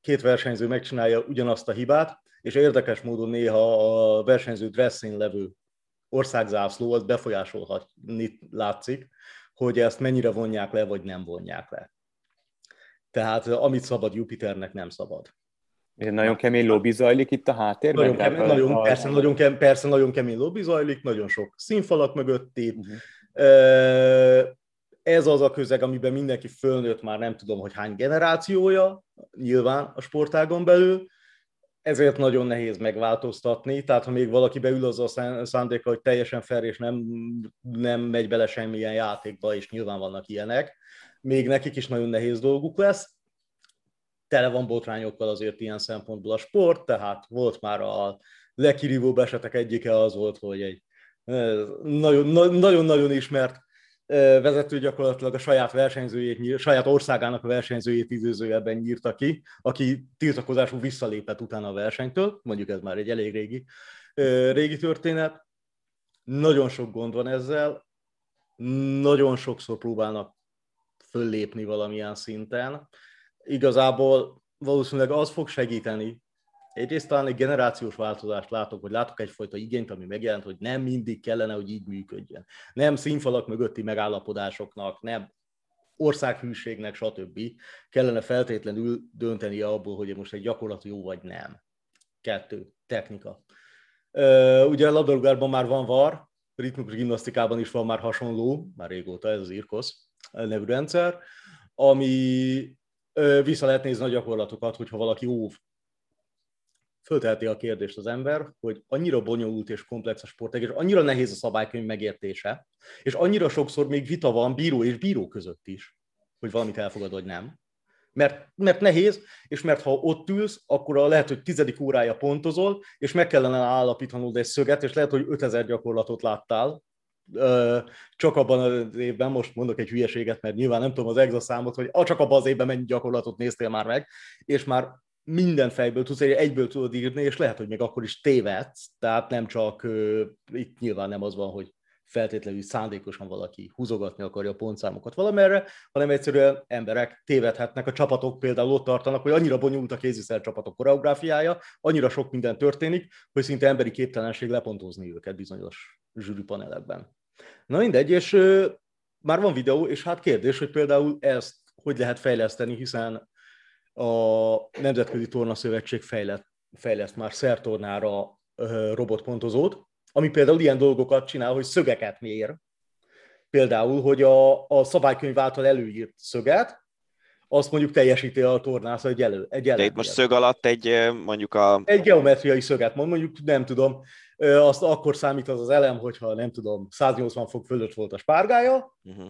két versenyző megcsinálja ugyanazt a hibát, és érdekes módon néha a versenyző dresszén levő országzászló az befolyásolhatni látszik, hogy ezt mennyire vonják le, vagy nem vonják le. Tehát amit szabad Jupiternek, nem szabad. Nagyon kemény lobby zajlik itt a háttérben? Nagyon kemény, nagyon, a... persze, nagyon kemény, persze nagyon kemény lobby zajlik, nagyon sok színfalak mögött itt. Uh-huh. Ez az a közeg, amiben mindenki fölnőtt már nem tudom, hogy hány generációja, nyilván a sportágon belül, ezért nagyon nehéz megváltoztatni, tehát ha még valaki beül az a szándéka, hogy teljesen fel és nem, nem megy bele semmilyen játékba, és nyilván vannak ilyenek, még nekik is nagyon nehéz dolguk lesz. Tele van botrányokkal azért ilyen szempontból a sport, tehát volt már a legkirívóbb esetek egyike az volt, hogy egy nagyon-nagyon ismert vezető gyakorlatilag a saját versenyzőjét, saját országának a versenyzőjét időzőjelben nyírta ki, aki tiltakozású visszalépett utána a versenytől, mondjuk ez már egy elég régi, régi történet. Nagyon sok gond van ezzel, nagyon sokszor próbálnak föllépni valamilyen szinten. Igazából valószínűleg az fog segíteni, egyrészt talán egy generációs változást látok, hogy látok egyfajta igényt, ami megjelent, hogy nem mindig kellene, hogy így működjön. Nem színfalak mögötti megállapodásoknak, nem országhűségnek, stb. kellene feltétlenül dönteni abból, hogy most egy gyakorlat jó vagy nem. Kettő, technika. Ugye a labdarúgásban már van VAR, ritmikus gimnasztikában is van már hasonló, már régóta ez az IRKOS nevű rendszer, ami vissza lehet nézni a gyakorlatokat, hogyha valaki óv fölteheti a kérdést az ember, hogy annyira bonyolult és komplex a sportág, és annyira nehéz a szabálykönyv megértése, és annyira sokszor még vita van bíró és bíró között is, hogy valamit elfogad, vagy nem. Mert, mert nehéz, és mert ha ott ülsz, akkor a lehet, hogy tizedik órája pontozol, és meg kellene állapítanod egy szöget, és lehet, hogy 5000 gyakorlatot láttál, csak abban az évben, most mondok egy hülyeséget, mert nyilván nem tudom az exa számot, hogy csak abban az évben mennyi gyakorlatot néztél már meg, és már minden fejből tudsz, egyből tudod írni, és lehet, hogy még akkor is tévedsz, tehát nem csak, itt nyilván nem az van, hogy feltétlenül szándékosan valaki húzogatni akarja a pontszámokat valamerre, hanem egyszerűen emberek tévedhetnek, a csapatok például ott tartanak, hogy annyira bonyolult a kéziszer csapatok koreográfiája, annyira sok minden történik, hogy szinte emberi képtelenség lepontozni őket bizonyos zsűripanelekben. Na mindegy, és már van videó, és hát kérdés, hogy például ezt hogy lehet fejleszteni, hiszen a Nemzetközi Torna Szövetség fejlett, fejleszt már szertornára robotpontozót, ami például ilyen dolgokat csinál, hogy szögeket mér. Például, hogy a, a szabálykönyv által előírt szöget, azt mondjuk teljesíti a tornász egy elő. Egy De itt most szög alatt egy mondjuk a... Egy geometriai szöget mond, mondjuk nem tudom, azt akkor számít az az elem, hogyha nem tudom, 180 fok fölött volt a spárgája, uh-huh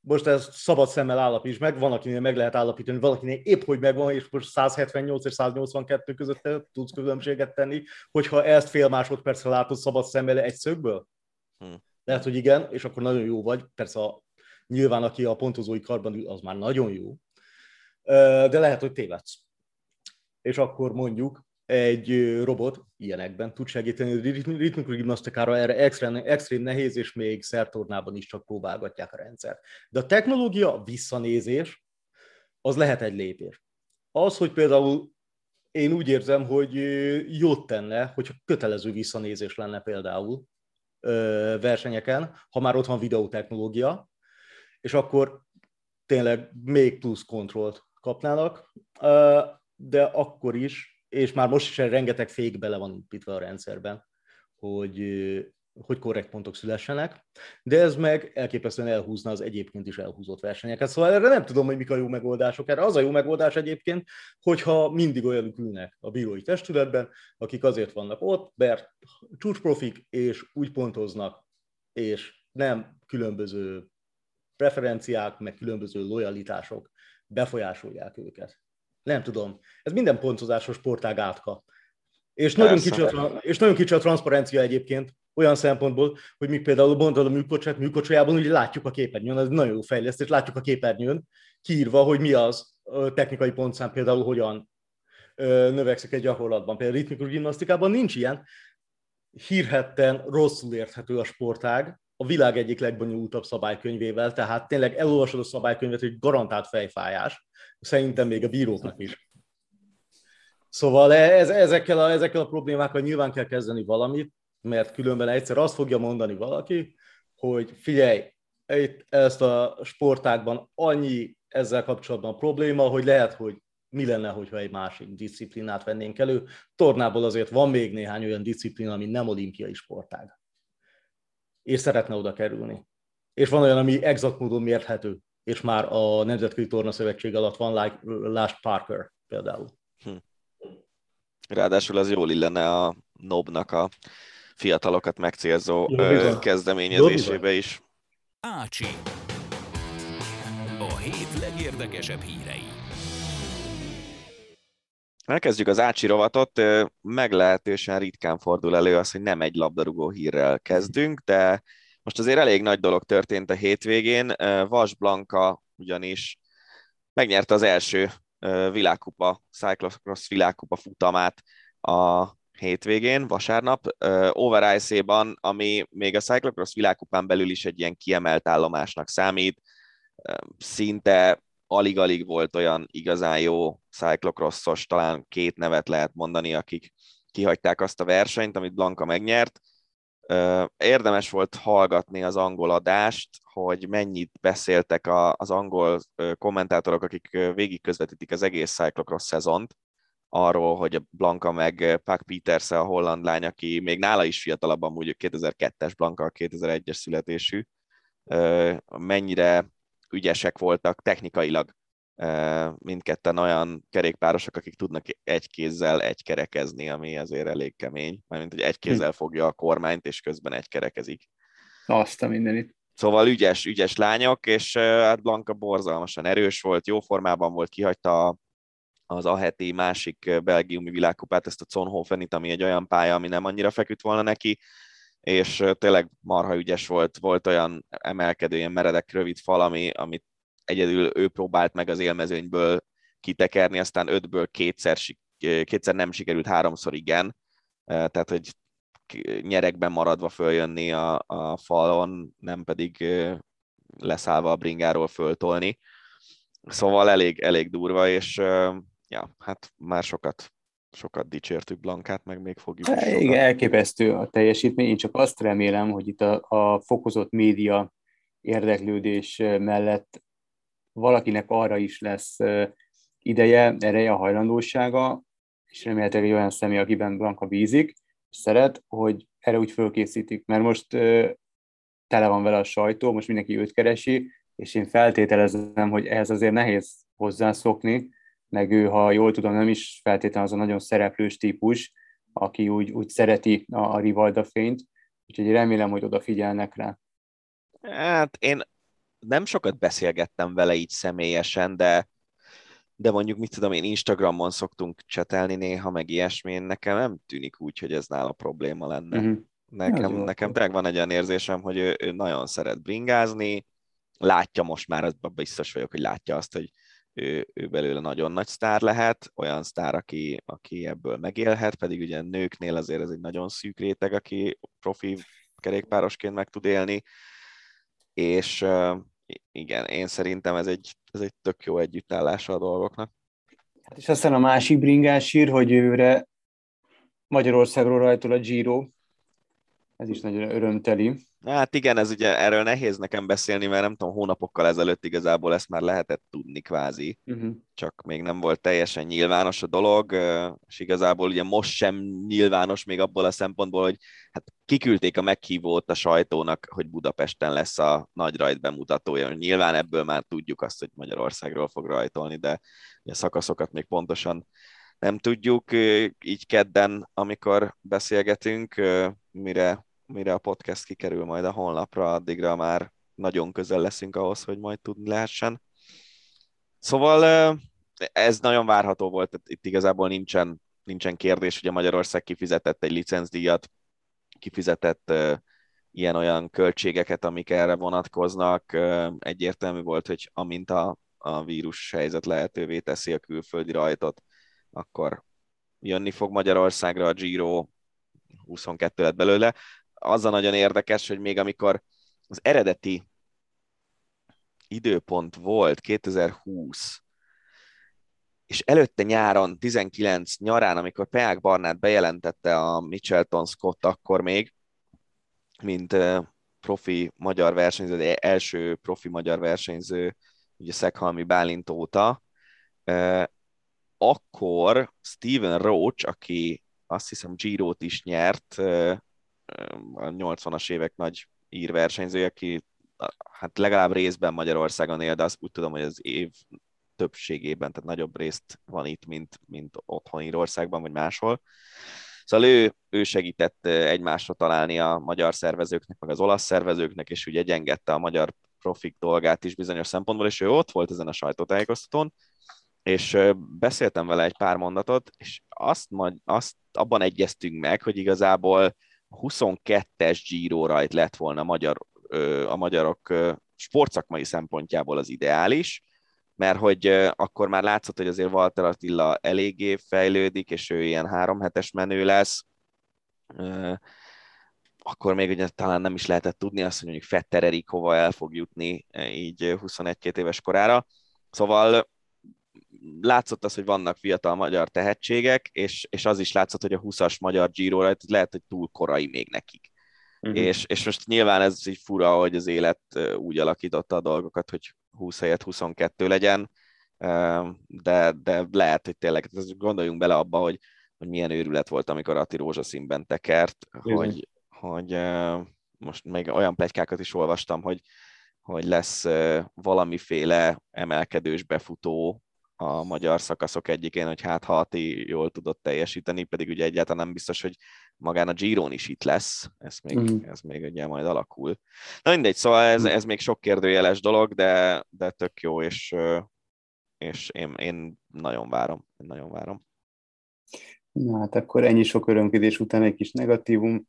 most ez szabad szemmel állapíts meg, van, akinél meg lehet állapítani, valakinél épp hogy megvan, és most 178 és 182 között tudsz különbséget tenni, hogyha ezt fél másodpercre látod szabad szemmel egy szögből? Hmm. Lehet, hogy igen, és akkor nagyon jó vagy. Persze a, nyilván, aki a pontozói karban ül, az már nagyon jó. De lehet, hogy tévedsz. És akkor mondjuk egy robot ilyenekben tud segíteni. Ritmikus gimnasztikára erre extrém, extrém nehéz, és még szertornában is csak próbálgatják a rendszert. De a technológia, visszanézés, az lehet egy lépés. Az, hogy például én úgy érzem, hogy jót tenne, hogyha kötelező visszanézés lenne például versenyeken, ha már ott van videótechnológia, és akkor tényleg még plusz kontrollt kapnának, de akkor is és már most is rengeteg fék bele van építve a rendszerben, hogy, hogy korrekt pontok szülessenek, de ez meg elképesztően elhúzna az egyébként is elhúzott versenyeket. Szóval erre nem tudom, hogy mik a jó megoldások. Erre az a jó megoldás egyébként, hogyha mindig olyanok ülnek a bírói testületben, akik azért vannak ott, mert csúcsprofik, és úgy pontoznak, és nem különböző preferenciák, meg különböző lojalitások befolyásolják őket. Nem tudom. Ez minden pontozásos sportág átka. És nagyon, kicsi a, és nagyon kicsi a transzparencia egyébként, olyan szempontból, hogy mi például mondod a műkocsát, műkocsajában ugye látjuk a képernyőn, ez nagyon jó fejlesztés, látjuk a képernyőn kiírva, hogy mi az technikai pontszám például hogyan növekszik egy gyakorlatban. Például ritmikus gimnasztikában nincs ilyen, hírhetten rosszul érthető a sportág, a világ egyik legbonyolultabb szabálykönyvével, tehát tényleg elolvasod a szabálykönyvet, hogy garantált fejfájás, szerintem még a bíróknak is. Szóval ez, ezekkel, a, ezekkel a problémákkal nyilván kell kezdeni valamit, mert különben egyszer azt fogja mondani valaki, hogy figyelj, itt ezt a sportákban annyi ezzel kapcsolatban probléma, hogy lehet, hogy mi lenne, hogyha egy másik disziplinát vennénk elő. Tornából azért van még néhány olyan disziplina, ami nem olimpiai sportág és szeretne oda kerülni. És van olyan, ami exakt módon mérhető, és már a Nemzetközi Torna Szövetség alatt van, like Last Parker például. Hm. Ráadásul az jól illene a Nobnak a fiatalokat megcélzó Jó, kezdeményezésébe is. Ácsi. A hét legérdekesebb hírei. Elkezdjük az Ácsi rovatot. Meglehetősen ritkán fordul elő az, hogy nem egy labdarúgó hírrel kezdünk, de most azért elég nagy dolog történt a hétvégén. Vas Blanka ugyanis megnyerte az első világkupa, Cyclocross világkupa futamát a hétvégén, vasárnap, Over Ice-ban, ami még a Cyclocross világkupán belül is egy ilyen kiemelt állomásnak számít, szinte alig-alig volt olyan igazán jó cyclocrossos, talán két nevet lehet mondani, akik kihagyták azt a versenyt, amit Blanka megnyert. Érdemes volt hallgatni az angol adást, hogy mennyit beszéltek az angol kommentátorok, akik végig közvetítik az egész cyclocross szezont, arról, hogy Blanka meg Puck Peters a holland lány, aki még nála is fiatalabb, amúgy 2002-es Blanka, 2001-es születésű, mennyire ügyesek voltak technikailag mindketten olyan kerékpárosok, akik tudnak egy kézzel egy kerekezni, ami azért elég kemény, mert hogy egy hm. kézzel fogja a kormányt, és közben egy kerekezik. Azt a mindenit. Szóval ügyes, ügyes lányok, és hát Blanka borzalmasan erős volt, jó formában volt, kihagyta az a heti másik belgiumi világkupát, ezt a Zonhofenit, ami egy olyan pálya, ami nem annyira feküdt volna neki, és tényleg marha ügyes volt, volt olyan emelkedő, ilyen meredek, rövid fal, ami, amit egyedül ő próbált meg az élmezőnyből kitekerni, aztán ötből kétszer, kétszer nem sikerült, háromszor igen, tehát hogy nyerekben maradva följönni a, a falon, nem pedig leszállva a bringáról föltolni. Szóval elég, elég durva, és ja, hát már sokat sokat dicsértük Blankát, meg még fogjuk is sokat. Igen, elképesztő a teljesítmény. Én csak azt remélem, hogy itt a, a fokozott média érdeklődés mellett valakinek arra is lesz ideje, ereje, a hajlandósága, és remélhetőleg egy olyan személy, akiben Blanka bízik, és szeret, hogy erre úgy fölkészítik, mert most tele van vele a sajtó, most mindenki őt keresi, és én feltételezem, hogy ehhez azért nehéz hozzászokni, meg ő, ha jól tudom, nem is feltétlenül az a nagyon szereplős típus, aki úgy, úgy szereti a, a Rivalda fényt, úgyhogy remélem, hogy odafigyelnek rá. Hát én nem sokat beszélgettem vele így személyesen, de, de mondjuk, mit tudom én, Instagramon szoktunk csetelni néha, meg ilyesmi, nekem nem tűnik úgy, hogy ez nála probléma lenne. Uh-huh. Nekem, ja, nekem tényleg van egy olyan érzésem, hogy ő, ő nagyon szeret bringázni, látja most már, abban biztos vagyok, hogy látja azt, hogy ő, ő belőle nagyon nagy sztár lehet, olyan sztár, aki, aki ebből megélhet, pedig ugye nőknél azért ez egy nagyon szűk réteg, aki profi kerékpárosként meg tud élni, és igen, én szerintem ez egy, ez egy tök jó együttállása a dolgoknak. Hát és aztán a másik bringás ír, hogy őre Magyarországról rajtol a Giro, ez is nagyon örömteli. Hát igen, ez ugye erről nehéz nekem beszélni, mert nem tudom, hónapokkal ezelőtt igazából ezt már lehetett tudni kvázi, uh-huh. csak még nem volt teljesen nyilvános a dolog, és igazából ugye most sem nyilvános még abból a szempontból, hogy hát kiküldték a meghívót a sajtónak, hogy Budapesten lesz a nagy rajt bemutatója. Nyilván ebből már tudjuk azt, hogy Magyarországról fog rajtolni, de a szakaszokat még pontosan nem tudjuk. Így kedden, amikor beszélgetünk, mire mire a podcast kikerül majd a honlapra, addigra már nagyon közel leszünk ahhoz, hogy majd tudni lehessen. Szóval ez nagyon várható volt, itt igazából nincsen, nincsen kérdés, hogy a Magyarország kifizetett egy licencdíjat, kifizetett ilyen-olyan költségeket, amik erre vonatkoznak. Egyértelmű volt, hogy amint a, a vírus helyzet lehetővé teszi a külföldi rajtot, akkor jönni fog Magyarországra a Giro, 22 lett belőle az a nagyon érdekes, hogy még amikor az eredeti időpont volt 2020, és előtte nyáron, 19 nyarán, amikor Peák Barnát bejelentette a Michelton Scott akkor még, mint profi magyar versenyző, első profi magyar versenyző, ugye Szekhalmi Bálint óta, akkor Steven Roach, aki azt hiszem Giro-t is nyert, a 80-as évek nagy írversenyzője, aki hát legalább részben Magyarországon él, de azt úgy tudom, hogy az év többségében, tehát nagyobb részt van itt, mint, mint otthon Írországban, vagy máshol. Szóval ő, ő segített egymásra találni a magyar szervezőknek, meg az olasz szervezőknek, és ugye gyengette a magyar profik dolgát is bizonyos szempontból, és ő ott volt ezen a sajtótájékoztatón, és beszéltem vele egy pár mondatot, és azt, majd, azt abban egyeztünk meg, hogy igazából 22-es Giro rajt lett volna magyar, a magyarok sportszakmai szempontjából az ideális, mert hogy akkor már látszott, hogy azért Walter Attila eléggé fejlődik, és ő ilyen három hetes menő lesz, akkor még ugye talán nem is lehetett tudni azt, hogy mondjuk Fetter Erik hova el fog jutni így 21-2 éves korára. Szóval látszott az, hogy vannak fiatal magyar tehetségek, és, és az is látszott, hogy a 20-as magyar Giro lehet, hogy túl korai még nekik. Uh-huh. És, és most nyilván ez így fura, hogy az élet úgy alakította a dolgokat, hogy 20 helyett 22 legyen, de, de lehet, hogy tényleg, gondoljunk bele abba, hogy, hogy milyen őrület volt, amikor Ati rózsaszínben tekert, uh-huh. hogy, hogy most még olyan plegykákat is olvastam, hogy, hogy lesz valamiféle emelkedős befutó a magyar szakaszok egyikén, hogy hát ha Ati jól tudott teljesíteni, pedig ugye egyáltalán nem biztos, hogy magán a Giron is itt lesz, ez még, mm. ez még ugye majd alakul. Na mindegy, szóval ez, ez még sok kérdőjeles dolog, de, de tök jó, és, és én, én nagyon várom, én nagyon várom. Na hát akkor ennyi sok örömködés után egy kis negatívum.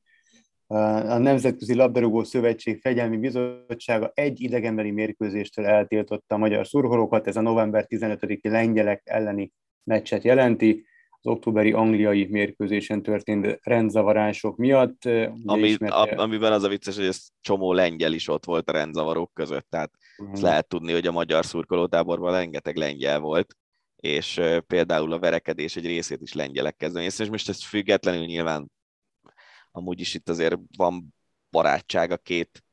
A Nemzetközi Labdarúgó Szövetség Fegyelmi Bizottsága egy idegenbeli mérkőzéstől eltiltotta a magyar szurkolókat. Ez a november 15-i lengyelek elleni meccset jelenti. Az októberi angliai mérkőzésen történt rendzavarások miatt. Ami, ismerte... amiben az a vicces, hogy ez csomó lengyel is ott volt a rendzavarok között, tehát uh-huh. ezt lehet tudni, hogy a magyar szurkolótáborban rengeteg lengyel volt és például a verekedés egy részét is lengyelek kezdeményezték, és most ezt függetlenül nyilván amúgy is itt azért van barátság a két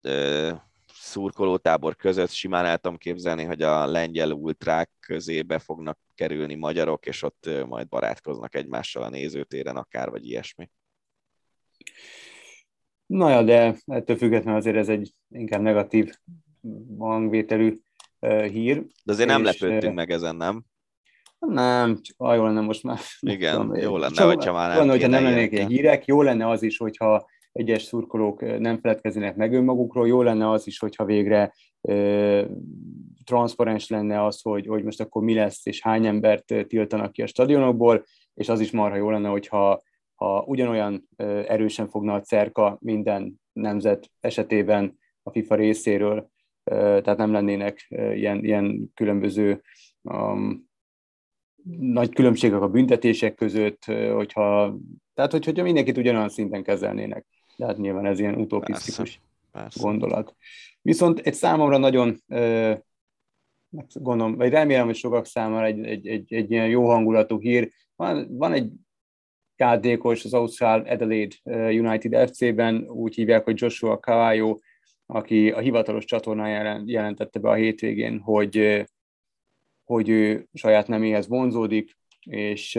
ö, szurkolótábor között. Simán el tudom képzelni, hogy a lengyel ultrák közébe fognak kerülni magyarok, és ott majd barátkoznak egymással a nézőtéren akár, vagy ilyesmi. Na ja, de ettől függetlenül azért ez egy inkább negatív hangvételű hír. De azért nem lepődtünk meg ezen, nem? Nem, csak ah, jó lenne most már. Igen, tudom, jó lenne, csak, hogyha már nem lenne, hogyha nem lennék egy hírek, jó lenne az is, hogyha egyes szurkolók nem feledkeznének meg önmagukról. Jó lenne az is, hogyha végre transzparens lenne az, hogy, hogy most akkor mi lesz, és hány embert tiltanak ki a stadionokból, és az is marha jó lenne, hogyha ha ugyanolyan erősen fogna a cerka minden nemzet esetében a FIFA részéről, tehát nem lennének ilyen, ilyen különböző um, nagy különbségek a büntetések között, hogyha, tehát hogy, hogyha mindenkit ugyanolyan szinten kezelnének. De hát nyilván ez ilyen utopisztikus persze, gondolat. Viszont egy számomra nagyon, gondolom, vagy remélem, hogy sokak számára egy, egy, egy, egy ilyen jó hangulatú hír. Van, van egy játékos az Ausztrál Adelaide United FC-ben, úgy hívják, hogy Joshua Cavallo, aki a hivatalos csatornáján jelentette be a hétvégén, hogy, hogy ő saját neméhez vonzódik, és,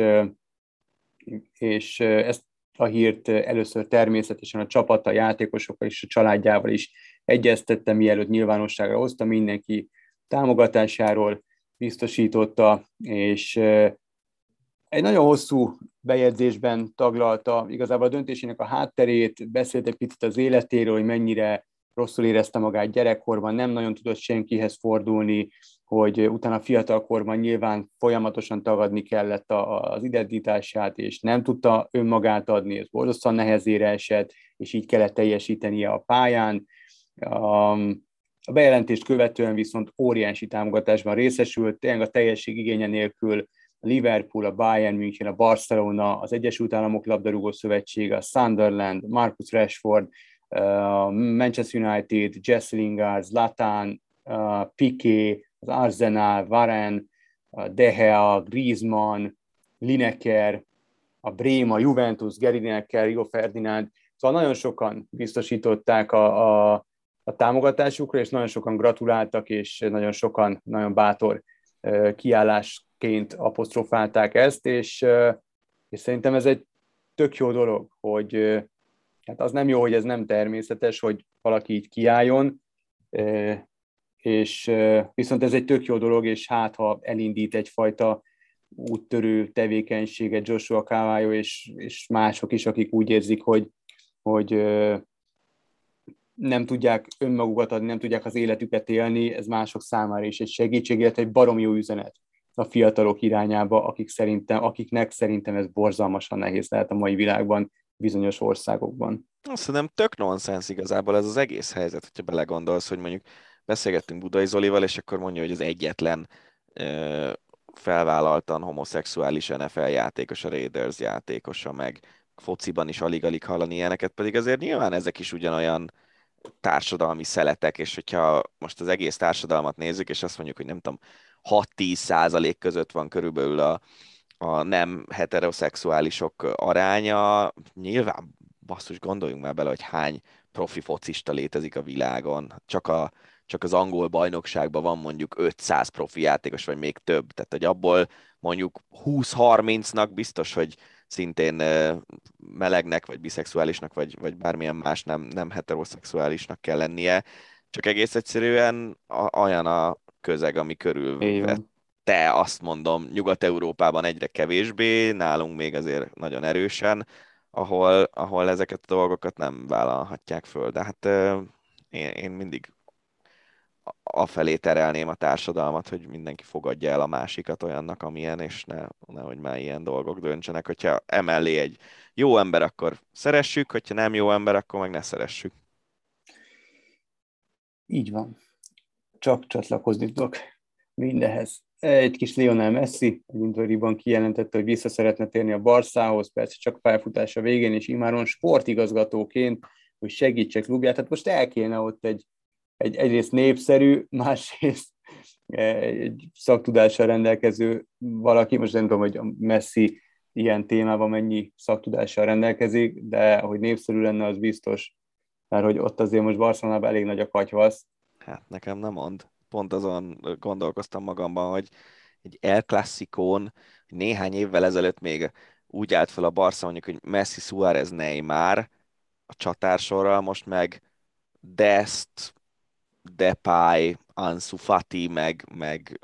és ezt a hírt először természetesen a csapata, játékosokkal és a családjával is egyeztette, mielőtt nyilvánosságra hozta, mindenki támogatásáról biztosította, és egy nagyon hosszú bejegyzésben taglalta igazából a döntésének a hátterét, beszélt egy picit az életéről, hogy mennyire rosszul érezte magát gyerekkorban, nem nagyon tudott senkihez fordulni, hogy utána fiatalkorban nyilván folyamatosan tagadni kellett az identitását, és nem tudta önmagát adni, ez borzasztóan nehezére esett, és így kellett teljesítenie a pályán. A bejelentést követően viszont óriási támogatásban részesült, tényleg a teljesség igénye nélkül a Liverpool, a Bayern München, a Barcelona, az Egyesült Államok labdarúgó szövetsége, a Sunderland, Marcus Rashford, Manchester United, Jesse Lingard, Zlatan, Piqué, az Arsenal, Varane, De Gea, Griezmann, Lineker, a Bréma, Juventus, Gary Lineker, Rio Ferdinand, szóval nagyon sokan biztosították a, a, a támogatásukra, és nagyon sokan gratuláltak, és nagyon sokan nagyon bátor kiállásként apostrofálták ezt, és, és szerintem ez egy tök jó dolog, hogy hát az nem jó, hogy ez nem természetes, hogy valaki így kiálljon, és viszont ez egy tök jó dolog, és hát ha elindít egyfajta úttörő tevékenységet Joshua Cavallo és, és mások is, akik úgy érzik, hogy, hogy nem tudják önmagukat adni, nem tudják az életüket élni, ez mások számára is egy segítség, illetve egy barom jó üzenet a fiatalok irányába, akik szerintem, akiknek szerintem ez borzalmasan nehéz lehet a mai világban, bizonyos országokban. Azt hiszem tök nonsens igazából ez az egész helyzet, hogyha belegondolsz, hogy mondjuk beszélgettünk Budai Zolival, és akkor mondja, hogy az egyetlen ö, felvállaltan homoszexuális NFL játékos, a Raiders játékosa, meg fociban is alig-alig hallani ilyeneket, pedig azért nyilván ezek is ugyanolyan társadalmi szeletek, és hogyha most az egész társadalmat nézzük, és azt mondjuk, hogy nem tudom, 6-10 százalék között van körülbelül a, a nem heteroszexuálisok aránya, nyilván basszus, gondoljunk már bele, hogy hány profi focista létezik a világon. Csak, a, csak az angol bajnokságban van mondjuk 500 profi játékos, vagy még több. Tehát, hogy abból mondjuk 20-30-nak biztos, hogy szintén melegnek, vagy biszexuálisnak, vagy, vagy bármilyen más nem, nem heteroszexuálisnak kell lennie. Csak egész egyszerűen olyan a közeg, ami körül te azt mondom, Nyugat-Európában egyre kevésbé, nálunk még azért nagyon erősen, ahol, ahol ezeket a dolgokat nem vállalhatják föl. De hát én, én mindig afelé terelném a társadalmat, hogy mindenki fogadja el a másikat olyannak, amilyen, és ne, nehogy már ilyen dolgok döntsenek. Hogyha emellé egy jó ember, akkor szeressük, hogyha nem jó ember, akkor meg ne szeressük. Így van. Csak csatlakozni tudok mindehez. Egy kis Lionel Messi egy interjúban kijelentette, hogy vissza szeretne térni a Barszához, persze csak pályafutása végén, és imáron sportigazgatóként, hogy segítse klubját. Tehát most el kéne ott egy, egy egyrészt népszerű, másrészt egy szaktudással rendelkező valaki, most nem tudom, hogy a Messi ilyen témában mennyi szaktudással rendelkezik, de hogy népszerű lenne, az biztos, mert hogy ott azért most Barcelonában elég nagy a katyvasz. Hát nekem nem mond. Pont azon gondolkoztam magamban, hogy egy El Classicón néhány évvel ezelőtt még úgy állt fel a Barca, mondjuk, hogy Messi, Suárez, Neymar a csatársorral, most meg Dest, Depay, Ansu Fati, meg, meg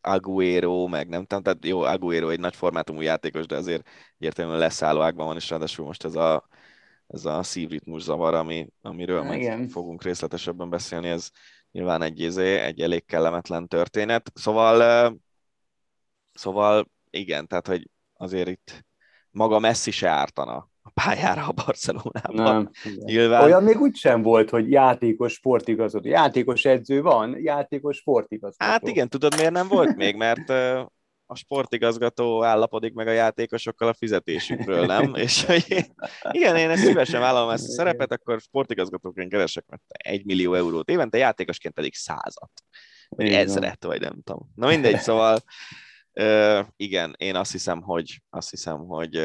Aguero, meg nem tudom, tehát jó, Aguero egy nagy formátumú játékos, de azért egyértelműen leszálló ágban van, és ráadásul most ez a ez a szívritmus zavar, ami, amiről majd Igen. fogunk részletesebben beszélni, ez nyilván egy, izé, egy elég kellemetlen történet. Szóval, szóval igen, tehát hogy azért itt maga Messi se ártana pályára a Barcelonában. Nem. Nyilván. Olyan még úgy sem volt, hogy játékos sportigazgató. Játékos edző van, játékos sportigazgató. Hát igen, tudod miért nem volt még? Mert a sportigazgató állapodik meg a játékosokkal a fizetésükről, nem? És hogy igen, én ezt szívesen vállalom ezt a szerepet, akkor sportigazgatóként keresek mert egy millió eurót évente, játékosként pedig százat, vagy igen. ezret, vagy nem tudom. Na mindegy, szóval igen, én azt hiszem, hogy azt hiszem, hogy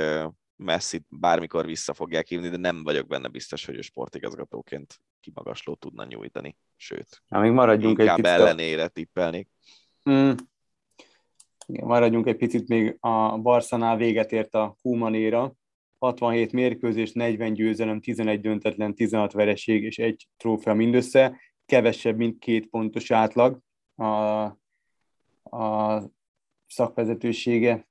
Messi bármikor vissza fogják hívni, de nem vagyok benne biztos, hogy ő sportigazgatóként kimagasló tudna nyújtani. Sőt, Na, még maradjunk egy ellenére tippelnék. Mm. Igen, maradjunk egy picit még a Barszanál véget ért a Kumanéra. 67 mérkőzés, 40 győzelem, 11 döntetlen, 16 vereség és egy trófea mindössze. Kevesebb, mint két pontos átlag a, a szakvezetősége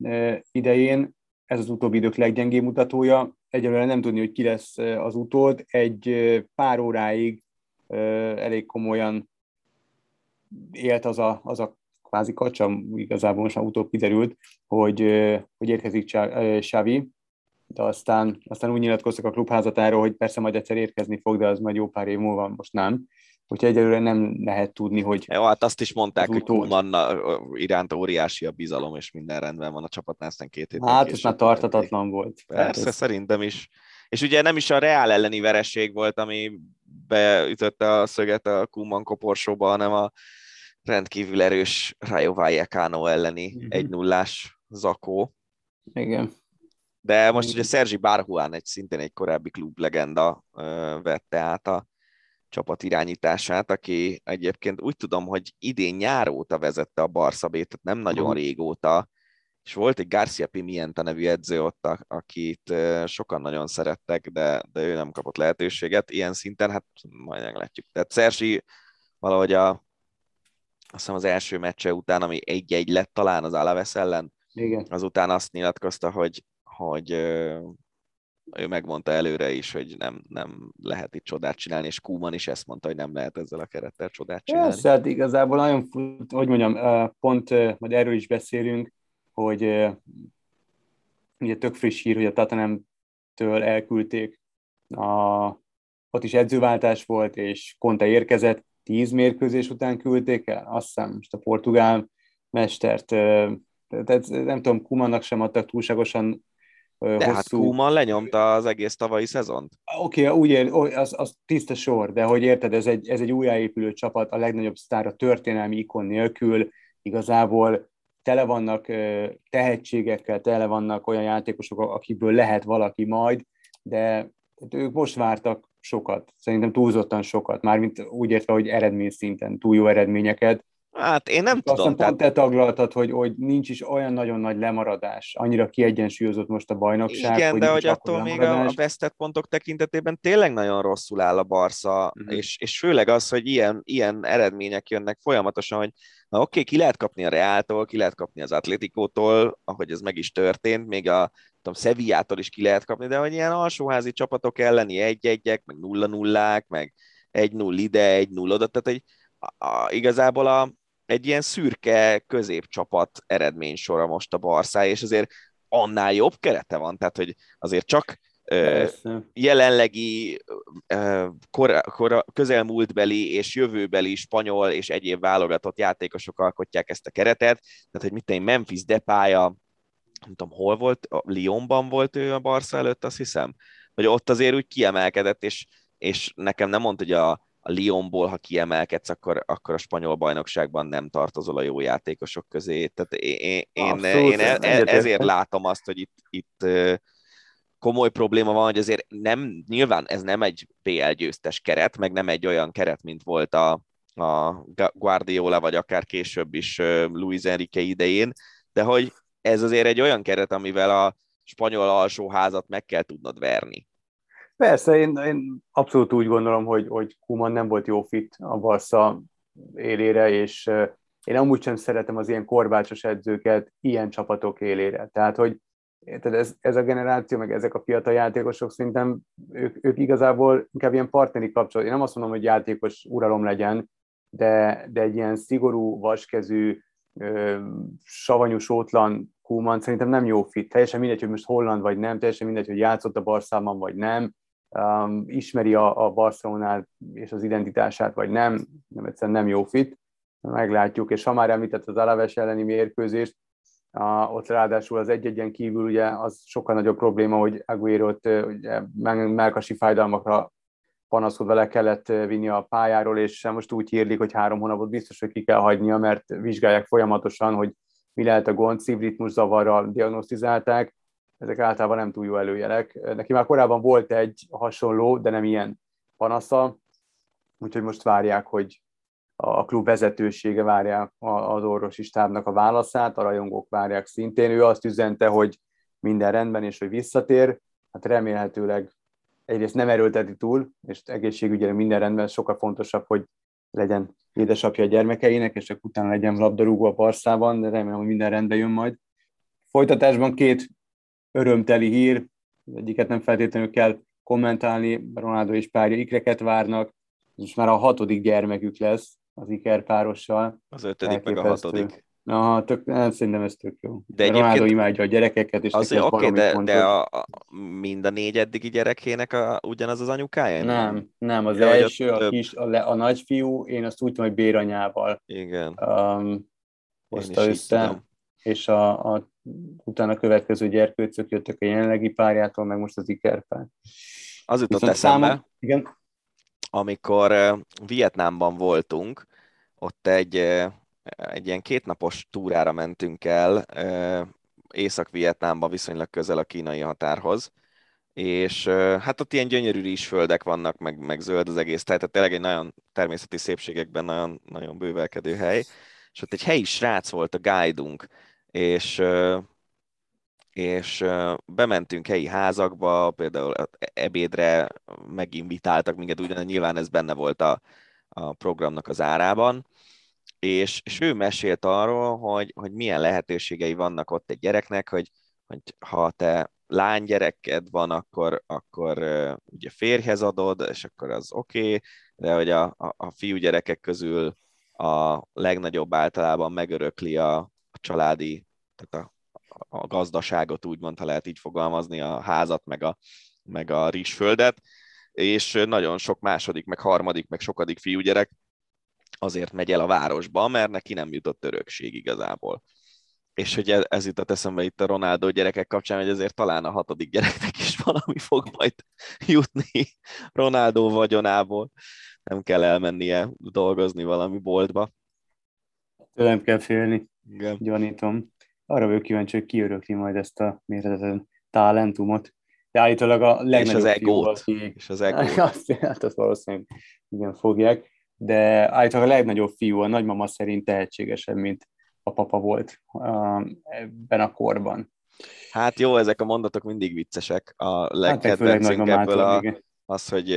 idején ez az utóbbi idők leggyengébb mutatója. Egyelőre nem tudni, hogy ki lesz az utód. Egy pár óráig elég komolyan élt az a, az a kvázi kacsa, igazából most már utóbb kiderült, hogy, hogy érkezik Xavi, de aztán, aztán úgy nyilatkoztak a klubházatáról, hogy persze majd egyszer érkezni fog, de az majd jó pár év múlva most nem. Úgyhogy egyelőre nem lehet tudni, hogy... Jó, hát azt is mondták, hogy Kuman iránt óriási a bizalom, és minden rendben van a csapatnál, aztán két héten Hát, ez már tartatatlan volt. Persze, ez... szerintem is. És ugye nem is a Reál elleni vereség volt, ami beütötte a szöget a Kuman koporsóba, hanem a rendkívül erős Rayo Vallecano elleni mm-hmm. egy nullás zakó. Igen. De most ugye Sergi Barhuán egy szintén egy korábbi klublegenda vette át a csapat irányítását, aki egyébként úgy tudom, hogy idén nyár óta vezette a Barszabét, tehát nem nagyon uh-huh. régóta, és volt egy Garcia Pimienta nevű edző ott, akit sokan nagyon szerettek, de, de ő nem kapott lehetőséget ilyen szinten, hát majd meglátjuk. Tehát Szersi valahogy a, azt hiszem az első meccse után, ami egy-egy lett talán az Alaves ellen, Igen. azután azt nyilatkozta, hogy, hogy ő megmondta előre is, hogy nem, nem lehet itt csodát csinálni, és Kuman is ezt mondta, hogy nem lehet ezzel a kerettel csodát csinálni. Persze, hát igazából nagyon, hogy mondjam, pont majd erről is beszélünk, hogy ugye tök friss hír, hogy a Tatanem-től elküldték, a, ott is edzőváltás volt, és Conte érkezett, tíz mérkőzés után küldték el, azt hiszem most a portugál mestert, tehát nem tudom, Kumannak sem adtak túlságosan de hát hosszú... hát Kuman lenyomta az egész tavalyi szezont. Oké, okay, úgy ér, az, az tiszta sor, de hogy érted, ez egy, ez egy újjáépülő csapat, a legnagyobb sztár a történelmi ikon nélkül, igazából tele vannak tehetségekkel, tele vannak olyan játékosok, akiből lehet valaki majd, de ők most vártak sokat, szerintem túlzottan sokat, mármint úgy értve, hogy eredmény szinten, túl jó eredményeket, Hát én nem tudom. Aztán pont te taglaltad, hogy, hogy nincs is olyan nagyon nagy lemaradás. Annyira kiegyensúlyozott most a bajnokság. Igen, hogy de hogy attól még a vesztett pontok tekintetében tényleg nagyon rosszul áll a Barca, uh-huh. és, és főleg az, hogy ilyen, ilyen eredmények jönnek folyamatosan, hogy na oké, okay, ki lehet kapni a Reáltól, ki lehet kapni az Atletikótól, ahogy ez meg is történt, még a tudom, Sevillától is ki lehet kapni, de hogy ilyen alsóházi csapatok elleni egy-egyek, meg nulla-nullák, meg egy-null ide, egy-null oda, tehát egy, a, a, igazából a, egy ilyen szürke középcsapat eredménysora most a Barszá, és azért annál jobb kerete van, tehát hogy azért csak Persze. jelenlegi kor, kor, közelmúltbeli és jövőbeli spanyol és egyéb válogatott játékosok alkotják ezt a keretet, tehát hogy mit én Memphis Depája, nem tudom, hol volt, Lyonban volt ő a Barca előtt, azt hiszem, hogy ott azért úgy kiemelkedett, és, és nekem nem mondta, hogy a, a Lyonból, ha kiemelkedsz, akkor, akkor a spanyol bajnokságban nem tartozol a jó játékosok közé. Tehát én, én, Abszolút, én e- e- ezért látom azt, hogy itt, itt komoly probléma van, hogy azért nem, nyilván ez nem egy BL győztes keret, meg nem egy olyan keret, mint volt a, a Guardiola, vagy akár később is Luis Enrique idején, de hogy ez azért egy olyan keret, amivel a spanyol alsóházat meg kell tudnod verni. Persze, én, én abszolút úgy gondolom, hogy, hogy Kuman nem volt jó fit a Barca élére, és én amúgy sem szeretem az ilyen korbácsos edzőket ilyen csapatok élére. Tehát, hogy érted, ez, ez a generáció, meg ezek a fiatal játékosok szerintem ők, ők igazából inkább ilyen partneri kapcsolat. Én nem azt mondom, hogy játékos uralom legyen, de, de egy ilyen szigorú, vaskezű, ö, savanyú, sótlan Kuman szerintem nem jó fit. Teljesen mindegy, hogy most Holland vagy nem, teljesen mindegy, hogy játszott a Barszában vagy nem, um, ismeri a, a Barcelonát és az identitását vagy nem, nem egyszerűen nem jó fit. Meglátjuk, és ha már említett az Alaves elleni mérkőzést, Uh, ott ráadásul az egy-egyen kívül ugye az sokkal nagyobb probléma, hogy Aguero-t ugye, melkasi fájdalmakra panaszkodva le kellett vinni a pályáról, és most úgy hírlik, hogy három hónapot biztos, hogy ki kell hagynia, mert vizsgálják folyamatosan, hogy mi lehet a gond, szívritmus zavarral diagnosztizálták, ezek általában nem túl jó előjelek. Neki már korábban volt egy hasonló, de nem ilyen panasza, úgyhogy most várják, hogy a klub vezetősége várja az orvosi stábnak a válaszát, a rajongók várják szintén. Ő azt üzente, hogy minden rendben, és hogy visszatér. Hát remélhetőleg egyrészt nem erőlteti túl, és egészségügyre minden rendben, sokkal fontosabb, hogy legyen édesapja a gyermekeinek, és csak utána legyen labdarúgó a Barszában, de remélem, hogy minden rendben jön majd. Folytatásban két örömteli hír, egyiket nem feltétlenül kell kommentálni, Ronaldo és párja ikreket várnak, most már a hatodik gyermekük lesz, az Iker párossal. Az ötödik, meg a hatodik. Na, tök, hát szerintem ez tök jó. De egyébként Ronaldo imádja a gyerekeket, és azért oké, okay, de, de a, a, mind a négy eddigi gyerekének a, ugyanaz az anyukája? Nem, nem, az ja, első, a, több... kis, a, le, a nagyfiú, én azt úgy tudom, hogy béranyával Igen. Um, hozta össze, és a, a, utána következő gyerkőcök jöttek a jelenlegi párjától, meg most az ikerpár. Az jutott eszembe, számom, igen? amikor Vietnámban voltunk, ott egy, egy ilyen kétnapos túrára mentünk el, Észak-Vietnámban viszonylag közel a kínai határhoz, és hát ott ilyen gyönyörű rizsföldek vannak, meg, meg zöld az egész, tehát tényleg egy nagyon természeti szépségekben nagyon, nagyon bővelkedő hely, és ott egy helyi srác volt a guide és és bementünk helyi házakba, például ebédre meginvitáltak minket, ugyan nyilván ez benne volt a, a programnak az árában, és, és ő mesélt arról, hogy, hogy milyen lehetőségei vannak ott egy gyereknek, hogy, hogy ha te lánygyereked van, akkor, akkor ugye férjhez adod, és akkor az oké, okay, de hogy a, a, a fiúgyerekek közül a legnagyobb általában megörökli a, a családi, tehát a a gazdaságot, úgymond, ha lehet így fogalmazni, a házat, meg a, meg a rizsföldet, és nagyon sok második, meg harmadik, meg sokadik fiúgyerek azért megy el a városba, mert neki nem jutott örökség igazából. És hogy ez, ez jutott eszembe itt a Ronaldo gyerekek kapcsán, hogy ezért talán a hatodik gyereknek is valami fog majd jutni Ronaldo vagyonából. Nem kell elmennie dolgozni valami boltba. Tőlem kell félni, Igen. gyanítom arra vagyok kíváncsi, hogy kiörökli majd ezt a mérhetetlen talentumot. De állítólag a legnagyobb és az egót. Fiú, és az egót. Azt, hát azt valószínűleg igen fogják. De állítólag a legnagyobb fiú, a nagymama szerint tehetségesebb, mint a papa volt ebben a korban. Hát jó, ezek a mondatok mindig viccesek. A legkedvencünk hát, ebből a, az, hogy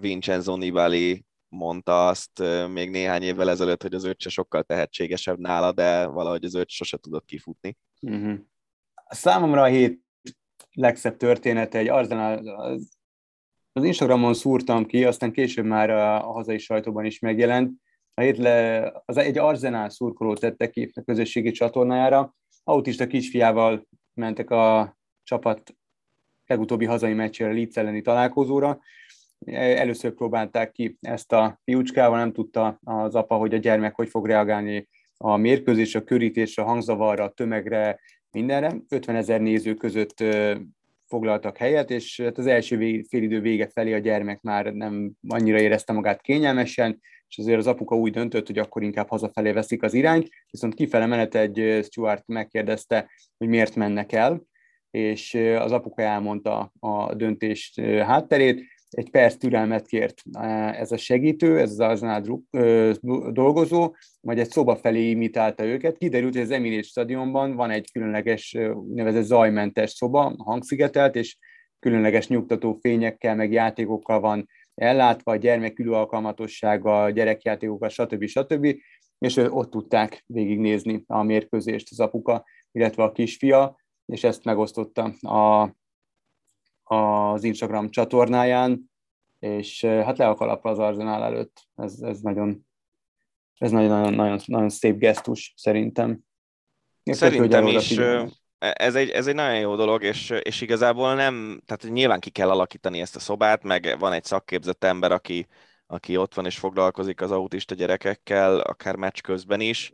Vincenzo Nibali mondta azt még néhány évvel ezelőtt, hogy az öccse sokkal tehetségesebb nála, de valahogy az öccse sose tudott kifutni. Uh-huh. Számomra a hét legszebb története egy Arsenal, az, az Instagramon szúrtam ki, aztán később már a, a hazai sajtóban is megjelent. A hét le, az egy Arsenal szurkoló tette ki a közösségi csatornájára. Autista kisfiával mentek a csapat legutóbbi hazai meccsére, Leeds elleni találkozóra, Először próbálták ki ezt a fiúcskával, nem tudta az apa, hogy a gyermek hogy fog reagálni a mérkőzés, a körítés, a hangzavarra, a tömegre, mindenre. 50 ezer néző között foglaltak helyet, és hát az első félidő vége felé a gyermek már nem annyira érezte magát kényelmesen, és azért az apuka úgy döntött, hogy akkor inkább hazafelé veszik az irányt, viszont kifele menet egy Stuart megkérdezte, hogy miért mennek el, és az apuka elmondta a döntést hátterét, egy perc türelmet kért ez a segítő, ez az Arsenal dolgozó, majd egy szoba felé imitálta őket. Kiderült, hogy az Emirates stadionban van egy különleges, nevezett zajmentes szoba, hangszigetelt, és különleges nyugtató fényekkel, meg játékokkal van ellátva, gyermek ülőalkalmatossága, gyerekjátékokkal, stb. stb. És ott tudták végignézni a mérkőzést az apuka, illetve a kisfia és ezt megosztotta a, az Instagram csatornáján, és hát le a kalapra az Arzenál előtt. Ez, ez nagyon, ez nagyon, nagyon, nagyon szép gesztus szerintem. Szerintem is ez egy, ez egy nagyon jó dolog, és, és igazából nem, tehát nyilván ki kell alakítani ezt a szobát, meg van egy szakképzett ember, aki, aki ott van és foglalkozik az autista gyerekekkel, akár meccs közben is,